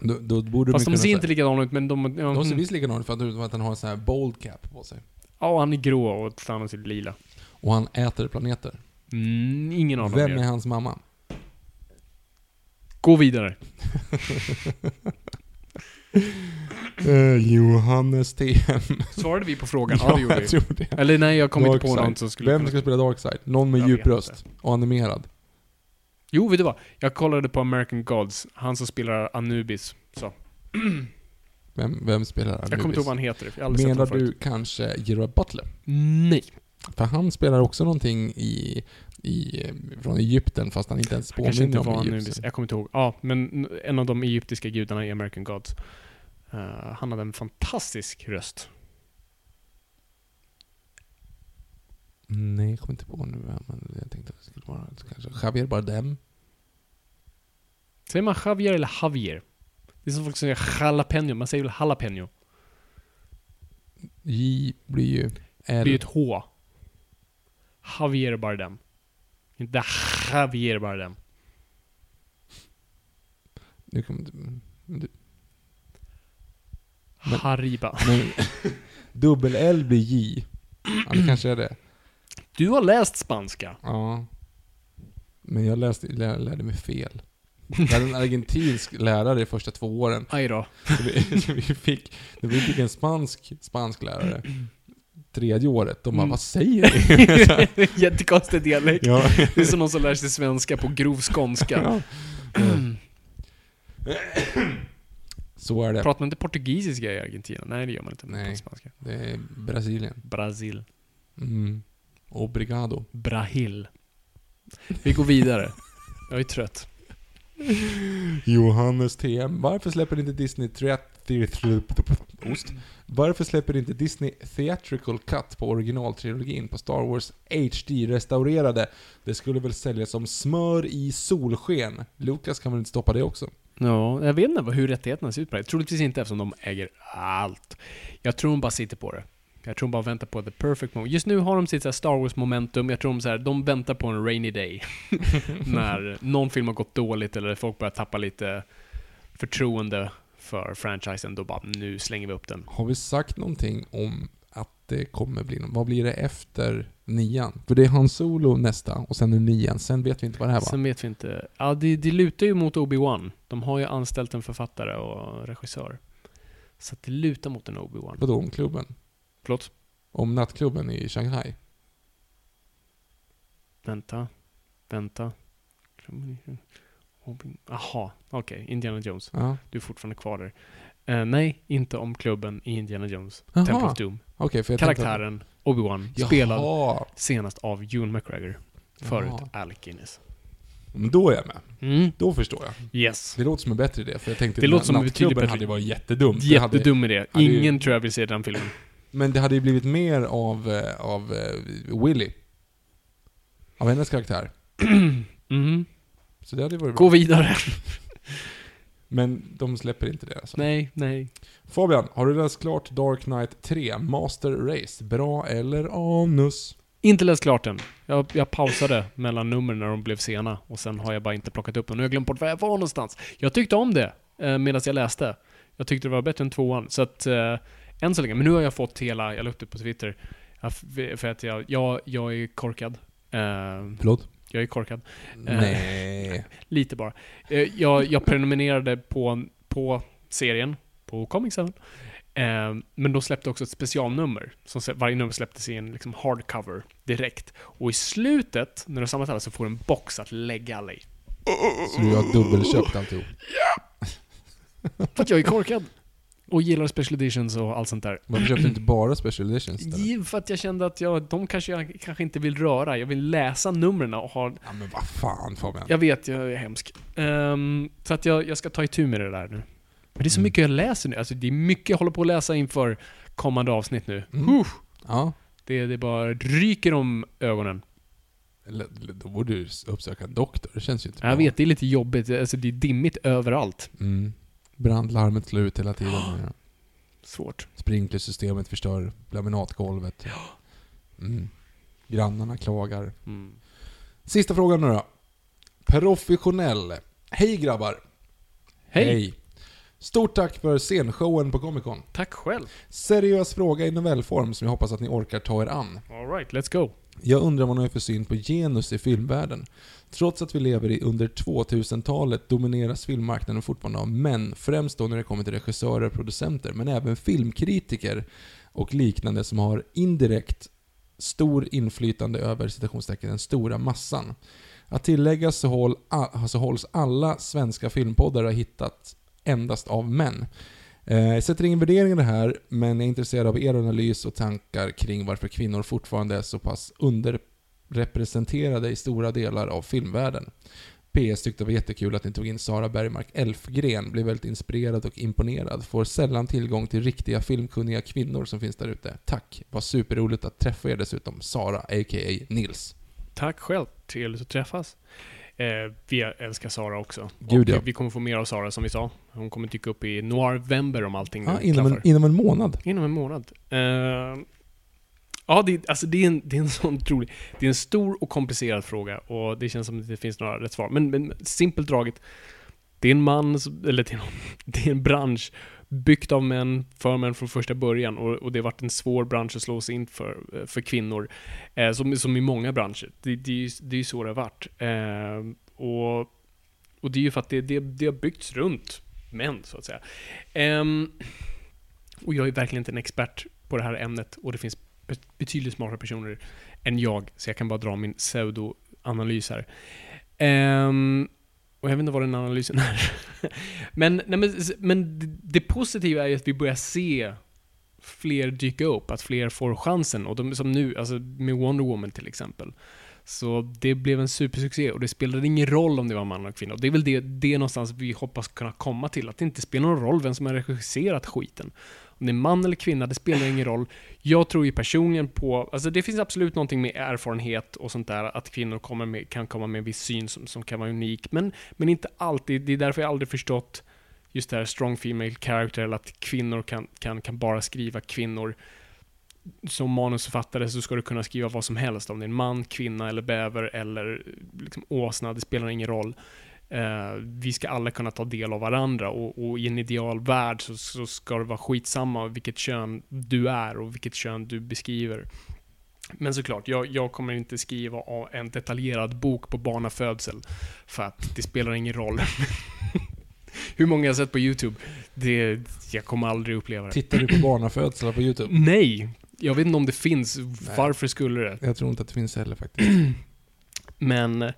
Då, då borde Fast de ser inte likadana ut, men de... Ja, De ser mm. visst likadana ut för att, han har en sån här bold cap på sig. ja, han är grå och Thanos är lila. Och han äter planeter. Mm, ingen av dem Vem är hans mamma? Gå vidare. Eh, Johannes TM. Svarade vi på frågan? Ja, det gjorde vi. tror det. Eller nej, jag kom inte på Darkside. någon som skulle Vem kunna- ska spela Darkside? Någon med Jag djup vet röst och animerad. Jo, vet du vad? Jag kollade på American Gods, han som spelar Anubis. Så. Vem, vem spelar Anubis? Jag kommer inte ihåg vad han heter. Jag har aldrig Menar sett honom du kanske Gerard Butler? förut. Nej. För han spelar också någonting i, i, från Egypten fast han inte ens inte påminner var om. Egypten. Jag kommer inte ihåg. Ja, men en av de egyptiska gudarna i American Gods. Eh, han hade en fantastisk röst. Nej, jag kommer inte på nu. Men jag tänkte att det skulle vara kanske Javier Bardem. Säger man Javier eller Javier? Det är som folk säger jalapeno. Man säger väl jalapeno? J blir ju Det blir L. ett H. Javier Bardem. Inte Javier Bardem. Nu kommer inte... Men, Hariba. men dubbel L blir J. Ja, det kanske är det. Du har läst spanska. Ja. Men jag läste, lär, lärde mig fel. Jag hade en argentinsk lärare de första två åren. Aj då. Så vi, så vi, fick, vi fick en spansk, spansk lärare tredje året, de bara Mm. vad säger ni? Jättekonstig dialekt. ja. Det är som någon som lär sig svenska på grov skånska. ja. Så är det. Pratar man inte portugisiska i Argentina? Nej, det gör man inte. Man Nej. spanska. Det är Brasilien. Brasil. Mm. Obrigado. Brahil. Vi går vidare. Jag är trött. Johannes TM. Varför släpper inte Disney Theat- Ost. Varför släpper inte Disney Theatrical Cut på originaltrilogin på Star Wars HD-restaurerade? Det skulle väl säljas som smör i solsken? Lucas kan väl inte stoppa det också? Ja, jag vet inte hur rättigheterna ser ut på det. Troligtvis inte eftersom de äger allt. Jag tror de bara sitter på det. Jag tror de bara väntar på the perfect moment. Just nu har de sitt Star Wars momentum. Jag tror de, så här, de väntar på en rainy day. När någon film har gått dåligt eller folk börjar tappa lite förtroende för franchisen. Då bara, nu slänger vi upp den. Har vi sagt någonting om att det kommer bli någon, Vad blir det efter nian? För det är Han Solo nästa och sen nu nian. Sen vet vi inte vad det här var. Sen vet vi inte. Ja, det, det lutar ju mot Obi-Wan. De har ju anställt en författare och regissör. Så att det lutar mot en Obi-Wan. Vadå om klubben? Förlåt? Om nattklubben i Shanghai? Vänta. Vänta. Jaha, okej. Indiana Jones. Ja. Du är fortfarande kvar där. Eh, nej, inte om klubben i Indiana Jones. Jaha. Temple of Doom. Okej, för jag tänkte Karaktären Obi-Wan, Att, spelad senast av Ewan McGregor. Förut Jaha. Alec Guinness. Men då är jag med. Mm. Då förstår jag. Yes. Det låter som en bättre idé, för jag tänkte Det låter som en nattklubben hade bättre- varit hade, Jättedum idé. hade ju- Ingen tror jag vill se den filmen. men det hade ju blivit mer av, eh, av eh, Willy. Av hennes karaktär. Mhm. Så det hade varit bra. Gå vidare. Men de släpper inte det alltså. nej, nej. Fabian, har du läst klart Dark Knight 3, Master Race? Bra eller anus? Inte läst klart den. Jag, jag pausade mellan numren när de blev sena och sen har jag bara inte plockat upp dem. Nu har jag glömt bort var jag var någonstans. Jag tyckte om det eh, medan jag läste. Jag tyckte det var bättre än tvåan. Så att, eh, än så länge. Men nu har jag fått hela, jag la upp det på Twitter. Jag, för att jag, jag, jag är korkad. Eh, Förlåt? Jag är korkad. Nej. Lite bara. Eh, Jag, jag prenumererade på, på serien, på Comic 7. Eh, men de släppte också ett specialnummer. Som släpp- varje nummer släpptes i en liksom hardcover direkt. Och i slutet, när samlat alla, så får du en box att lägga alla i. Så du har dubbelköpt alltihop? För att jag är korkad. Och gillar special editions och allt sånt där. Varför köpte du inte bara special editions? Jo, För att jag kände att jag, de kanske jag kanske inte vill röra. Jag vill läsa numren och ha... Ja men vad fan Fabian. Jag vet, jag är hemsk. Ehm, så att jag, jag ska ta itu med det där nu. Men det är så Mm. mycket jag läser nu. Alltså det är mycket jag håller på att läsa inför kommande avsnitt nu. Mm. Ja. Det, det bara ryker om ögonen. Eller, eller då borde du uppsöka en doktor. Det känns ju inte Jag bra. vet, det är lite jobbigt. Alltså det är dimmigt överallt. Mm. Brandlarmet slår ut hela tiden. Ja. Svårt. Sprinklersystemet förstör laminatgolvet. Mm. Grannarna klagar. Mm. Sista frågan nu då. Professionell. Hej grabbar. Hej. Stort tack för scenshowen på Comic Con. Tack själv. Seriös fråga i novellform som jag hoppas att ni orkar ta er an. Alright, let's go. Jag undrar vad ni har för syn på genus i filmvärlden. Trots att vi lever i under 2000-talet domineras filmmarknaden fortfarande av män, främst då när det kommer till regissörer och producenter, men även filmkritiker och liknande som har indirekt stor inflytande över citationstecken den stora massan. Att tillägga så, håll, så hålls alla svenska filmpoddar har hittat endast av män. Eh, jag sätter ingen värdering i det här, men jag är intresserad av er analys och tankar kring varför kvinnor fortfarande är så pass underrepresenterade i stora delar av filmvärlden. PS tyckte det var jättekul att ni tog in Sara Bergmark Elfgren, blev väldigt inspirerad och imponerad. Får sällan tillgång till riktiga filmkunniga kvinnor som finns där ute. Tack! Var superroligt att träffa er dessutom, Sara, a.k.a. Nils. Tack själv. Trevligt att träffas. Eh, vi älskar Sara också. Gud, ja. Vi kommer få mer av Sara som vi sa. Hon kommer dyka upp i Noirvember om allting nu inom, en, inom en månad. Inom en månad. Eh, ja, det, alltså det, är en, det är en sån otrolig... Det är en stor och komplicerad fråga och det känns som att det finns några rätt svar. Men, men simpelt draget, det är en man, eller det är, någon- det är en bransch byggt av män, för män från första början och, och det har varit en svår bransch att slå sig in för, eh, för kvinnor. Eh, som, som i många branscher. Det, det, är ju- det är ju så det har varit. Eh, och, och det är ju för att det, det, det har byggts runt män, så att säga. Eh, och jag är verkligen inte en expert på det här ämnet och det finns betydligt smartare personer än jag, så jag kan bara dra min pseudoanalys här. Ehm, och jag vet inte vad den analysen är. men, nej, men, men det- positiva är ju att vi börjar se fler dyka upp, att fler får chansen. Och de som nu, alltså med Wonder Woman till exempel. Så det blev en supersuccé och det spelade ingen roll om det var man eller kvinna. Och det är väl det, det är någonstans vi hoppas kunna komma till. Att det inte spelar någon roll vem som har regisserat skiten. Om det är man eller kvinna, det spelar ingen roll. Jag tror ju personligen på, alltså det finns absolut någonting med erfarenhet och sånt där, att kvinnor kommer med, kan komma med en viss syn som, som kan vara unik, men, men inte alltid. Det är därför jag aldrig förstått just det här strong female character, eller att kvinnor kan, kan, kan bara skriva kvinnor. Som manusförfattare så ska du kunna skriva vad som helst, om det är en man, kvinna eller bäver eller liksom åsna, det spelar ingen roll. Eh, vi ska alla kunna ta del av varandra och, och i en ideal värld så, så ska det vara skitsamma vilket kön du är och vilket kön du beskriver. Men såklart, jag, jag kommer inte skriva en detaljerad bok på barnafödsel för att det spelar ingen roll. Hur många jag har sett på YouTube, det, jag kommer aldrig uppleva det. Tittar du på barnafödslar på YouTube? Nej! Jag vet inte om det finns. Varför skulle det? Jag tror inte att det finns heller faktiskt. Men,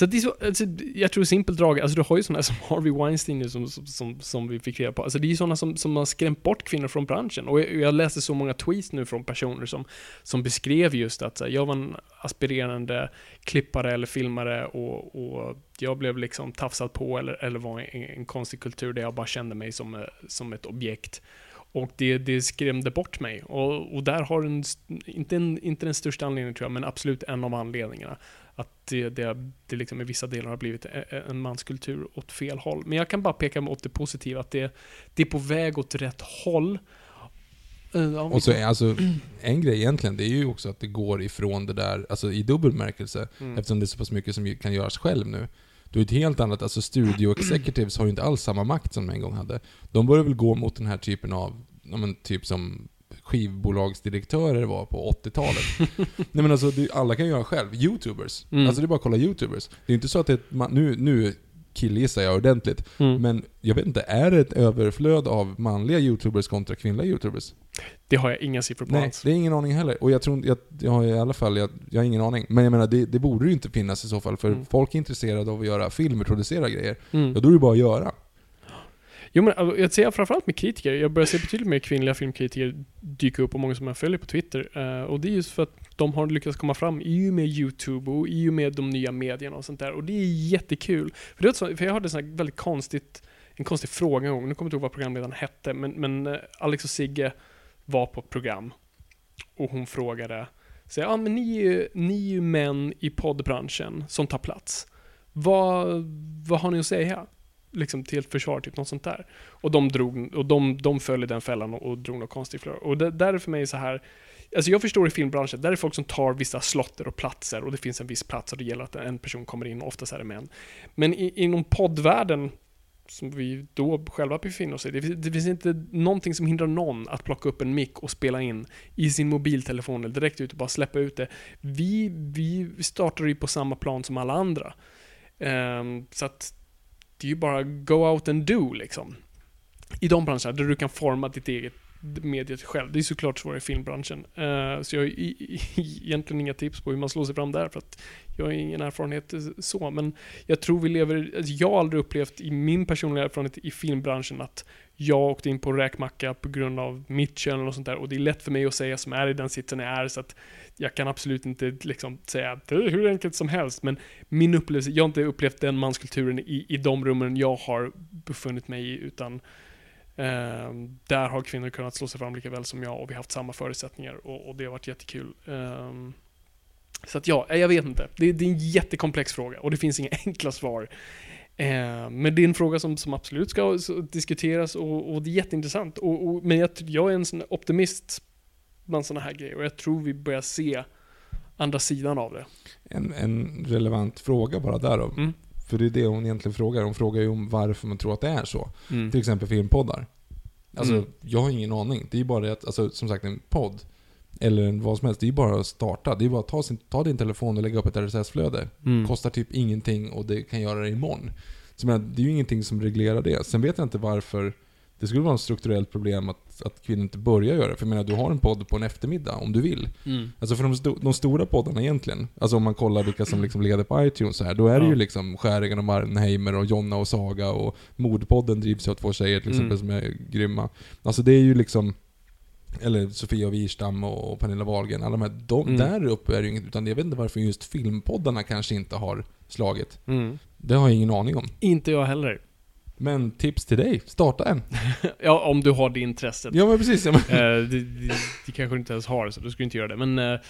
så det är så, alltså, jag tror simpelt drag, alltså du har ju sådana som Harvey Weinstein nu som, som, som, som vi fick reda på. Alltså det är ju sådana som, som har skrämt bort kvinnor från branschen. Och jag, jag läste så många tweets nu från personer som, som beskrev just att så här, jag var en aspirerande klippare eller filmare och, och jag blev liksom tafsad på eller, eller var en, en konstig kultur där jag bara kände mig som, eh, som ett objekt. Och det, det skrämde bort mig. Och, och där har en, inte, en, inte den största anledningen tror jag, men absolut en av anledningarna. Att det, det, det liksom i vissa delar har blivit e- en manskultur åt fel håll. Men jag kan bara peka mot det positiva, att det, det är på väg åt rätt håll. Eh, ja, vi- Och så är alltså, en grej egentligen, det är ju också att det går ifrån det där, alltså i dubbel bemärkelse, Mm. eftersom det är så pass mycket som kan göras själv nu. Då är ett helt annat, alltså studio executives har ju inte alls samma makt som de en gång hade. De börjar väl gå mot den här typen av, ja men typ som skivbolagsdirektörer var på 80-talet. Nej men alltså, det, alla kan göra själv. Youtubers. Mm. Alltså det är bara att kolla Youtubers. Det är inte så att det är ett, nu, nu killgissar jag ordentligt, Mm. men jag vet inte, är det ett överflöd av manliga Youtubers kontra kvinnliga Youtubers? Det har jag inga siffror på Nej, alls. det är ingen aning heller. Och jag tror jag, jag har i alla fall, jag, jag har ingen aning. Men jag menar, det, det borde ju inte finnas i så fall. För Mm. folk är intresserade av att göra film och producera grejer. Mm. Ja, då är det bara att göra. Jo men alltså, jag ser framförallt med kritiker, jag börjar se betydligt mer kvinnliga filmkritiker dyka upp och många som jag följer på Twitter. Eh, och det är just för att de har lyckats komma fram i och med YouTube och i och med de nya medierna och sånt där. Och det är jättekul. För, det är så, för jag hörde sån här väldigt konstigt, en konstig fråga en gång, nu kommer jag inte ihåg vad programledaren hette, men, men eh, Alex och Sigge var på ett program och hon frågade, så, ja men ni är, ju, ni är ju män i poddbranschen som tar plats. Vad, vad har ni att säga? Liksom till ett försvar, typ något sånt där. Och de drog, och de, de föll i den fällan och, och drog något konstigt flör. Och det, där är för mig så här, alltså jag förstår i filmbranschen, där är folk som tar vissa slotter och platser och det finns en viss plats och det gäller att en person kommer in, oftast är det män. Men i, inom poddvärlden, som vi då själva befinner oss i. Det, finns- det finns inte någonting som hindrar någon att plocka upp en mick och spela in i sin mobiltelefon eller direkt ut och bara släppa ut det. Vi, vi startar ju på samma plan som alla andra. Um, så att det är ju bara go out and do liksom. I de branscherna där du kan forma ditt eget mediet själv. Det är såklart svårare i filmbranschen. Eh, så jag har egentligen inga tips på hur man slår sig fram där för att jag har ingen erfarenhet eh, så. Men jag tror vi lever, alltså jag har aldrig upplevt i min personliga erfarenhet i filmbranschen att jag åkte in på räkmacka på grund av mitt kön och sånt där. Och det är lätt för mig att säga som är i den sitsen jag är så att jag kan absolut inte liksom säga att det är hur enkelt som helst. Men min upplevelse, jag har inte upplevt den manskulturen i, i de rummen jag har befunnit mig i utan Ehm, där har kvinnor kunnat slå sig fram lika väl som jag och vi har haft samma förutsättningar och, och det har varit jättekul. Ehm, så att ja, jag vet inte. Det, det är en jättekomplex fråga och det finns inga enkla svar. Ehm, men det är en fråga som, som absolut ska diskuteras och, och det är jätteintressant. Och, och, men jag, jag är en sån optimist bland sådana här grejer och jag tror vi börjar se andra sidan av det. En, en relevant fråga bara där då. Mm. För det är det hon egentligen frågar. Hon frågar ju om varför man tror att det är så. Mm. Till exempel filmpoddar. Alltså, Mm. jag har ingen aning. Det är ju bara det att, alltså, som sagt en podd, eller en vad som helst, det är ju bara att starta. Det är bara att ta, sin, ta din telefon och lägga upp ett RSS-flöde. Mm. Kostar typ ingenting och det kan göra det imorgon. Så jag menar, det är ju ingenting som reglerar det. Sen vet jag inte varför det skulle vara ett strukturellt problem att, att kvinnor inte börjar göra det. För jag menar, du har en podd på en eftermiddag om du vill. Mm. Alltså för de, sto de stora poddarna egentligen, alltså om man kollar vilka som liksom leder på iTunes så här, då är det Ja. ju liksom Skärigen och Marnheimer och Jonna och Saga och Mordpodden drivs av två tjejer till exempel Mm. som är grymma. Alltså det är ju liksom, eller Sofia Wirstam och Pernilla Wahlgren, alla de här, de, Mm. där uppe är det ju inget, utan jag vet inte varför just filmpoddarna kanske inte har slagit. Mm. Det har jag ingen aning om. Inte jag heller. Men tips till dig, starta en. Ja, om du har det intresset. Ja men precis, ja, men, Eh, det, det, det kanske du inte ens har, så du skulle inte göra det. Men eh,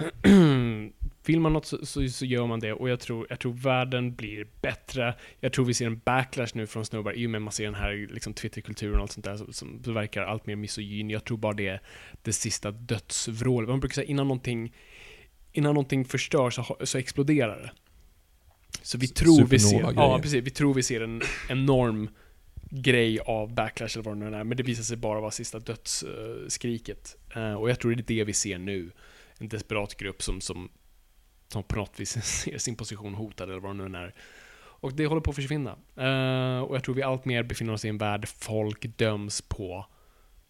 vill man något så, så, så gör man det. Och jag tror, jag tror världen blir bättre. Jag tror vi ser en backlash nu från snubbar i och med att man ser den här liksom, Twitterkulturen och allt sånt där som, som verkar allt mer misogyn. Jag tror bara det är det sista dödsvrålet. Man brukar säga innan någonting, innan någonting förstörs så, så exploderar det. Så vi tror vi ser, ja, precis, vi tror vi ser en enorm grej av backlash eller vad det nu är, men det visar sig bara vara sista dödsskriket. Eh, och jag tror det är det vi ser nu. En desperat grupp som, som, som på något vis ser sin position hotad eller vad det nu är. Och det håller på att försvinna. Eh, och jag tror vi allt mer befinner oss i en värld där folk döms på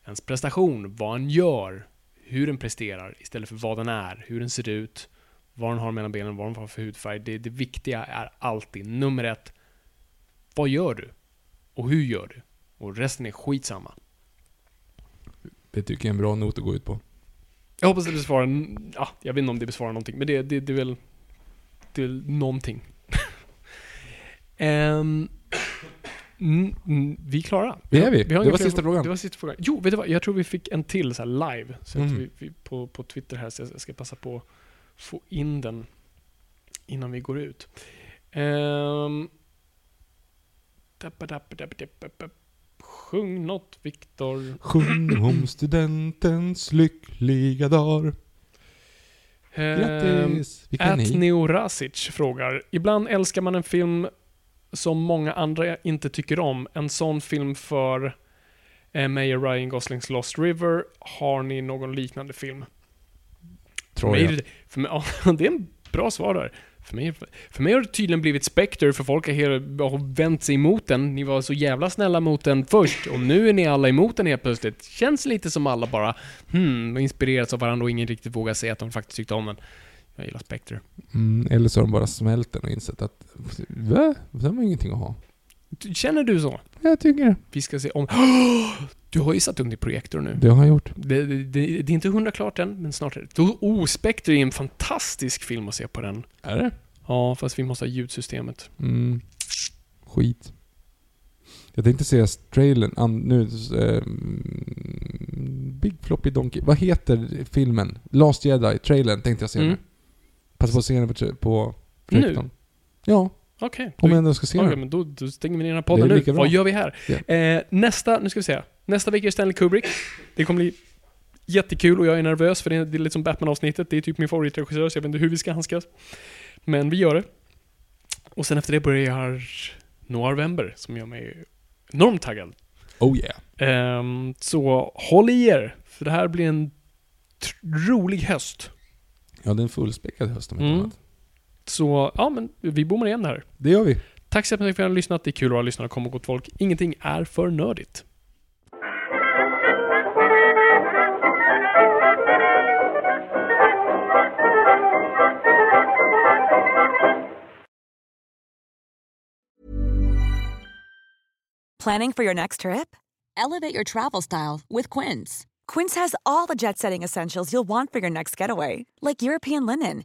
ens prestation, vad en gör, hur den presterar istället för vad den är, hur den ser ut, vad den har mellan benen, vad den har för hudfärg. Det, det viktiga är alltid, nummer ett, vad gör du? Och hur gör du? Och resten är skitsamma. det tycker jag är en bra not att gå ut på. Jag hoppas det besvarar, ja, jag vet inte om det besvarar någonting, men det, det, det är väl, det är väl någonting. Mm, mm, vi är klara. Det är vi. har Det var sista frågan. Det var sista frågan. Jo, vet du vad? Jag tror vi fick en till så live. Så Mhm. vi, vi, på, på Twitter här, så jag ska passa på få in den innan vi går ut. Um, Sjung något, Viktor. Sjung om studentens lyckliga dagar. Ehm, Grattis! Vilken At ni. Neo Rasic frågar. Ibland älskar man en film som många andra inte tycker om. En sån film för eh, mig och Ryan Goslings Lost River. Har ni någon liknande film? För Tror mig, jag. det, för mig, ja, det är en bra svar där. För mig, för mig har det tydligen blivit Spectre, för folk har vänt sig emot den. Ni var så jävla snälla mot den först, och nu är ni alla emot den helt plötsligt. Känns lite som alla bara, hmm, inspirerats av varandra och ingen riktigt vågar säga att de faktiskt tyckte om den. Jag gillar Spectre. Mm, eller så har de bara smält den och insett att, va? Den var ingenting att ha. Känner du så? Jag tycker det. Vi ska se om... Du har ju satt upp i projektor nu. Det har jag gjort. Det, det, det, det är inte hundra klart än, men snart är det. Oh, Spectre är en fantastisk film att se på den. Är det? Ja, fast vi måste ha ljudsystemet. Mm. Skit. Jag tänkte se trailern, an, nu, eh, Big Floppy Donkey. Vad heter filmen? Last Jedi, trailern tänkte jag se Mm. nu. Passa på att se den på, på Nu? projektorn. Ja, Okej. om då- jag ändå ska se den. men då, då stänger vi ner den här podden nu. bra. Vad gör vi här? Ja. Eh, nästa, nu ska vi se. Nästa vecka är Stanley Kubrick. Det kommer bli jättekul och jag är nervös för det är, det är lite som Batman-avsnittet. Det är typ min favoritregissör så jag vet inte hur vi ska handskas. Men vi gör det. Och sen efter det börjar Noir Vember som gör mig enormt taggad. Oh yeah. Ehm, så håll i er, för det här blir en rolig höst. Ja, det är en fullspäckad höst om inte Mm. annat. Så, ja men vi bommar igen här. Det gör vi. Tack så mycket för att ni har lyssnat. Det är kul att vara lyssnare och komma gott folk. Ingenting är för nördigt. Planning for your next trip? Elevate your travel style with Quince. Quince has all the jet setting essentials you'll want for your next getaway, like European linen,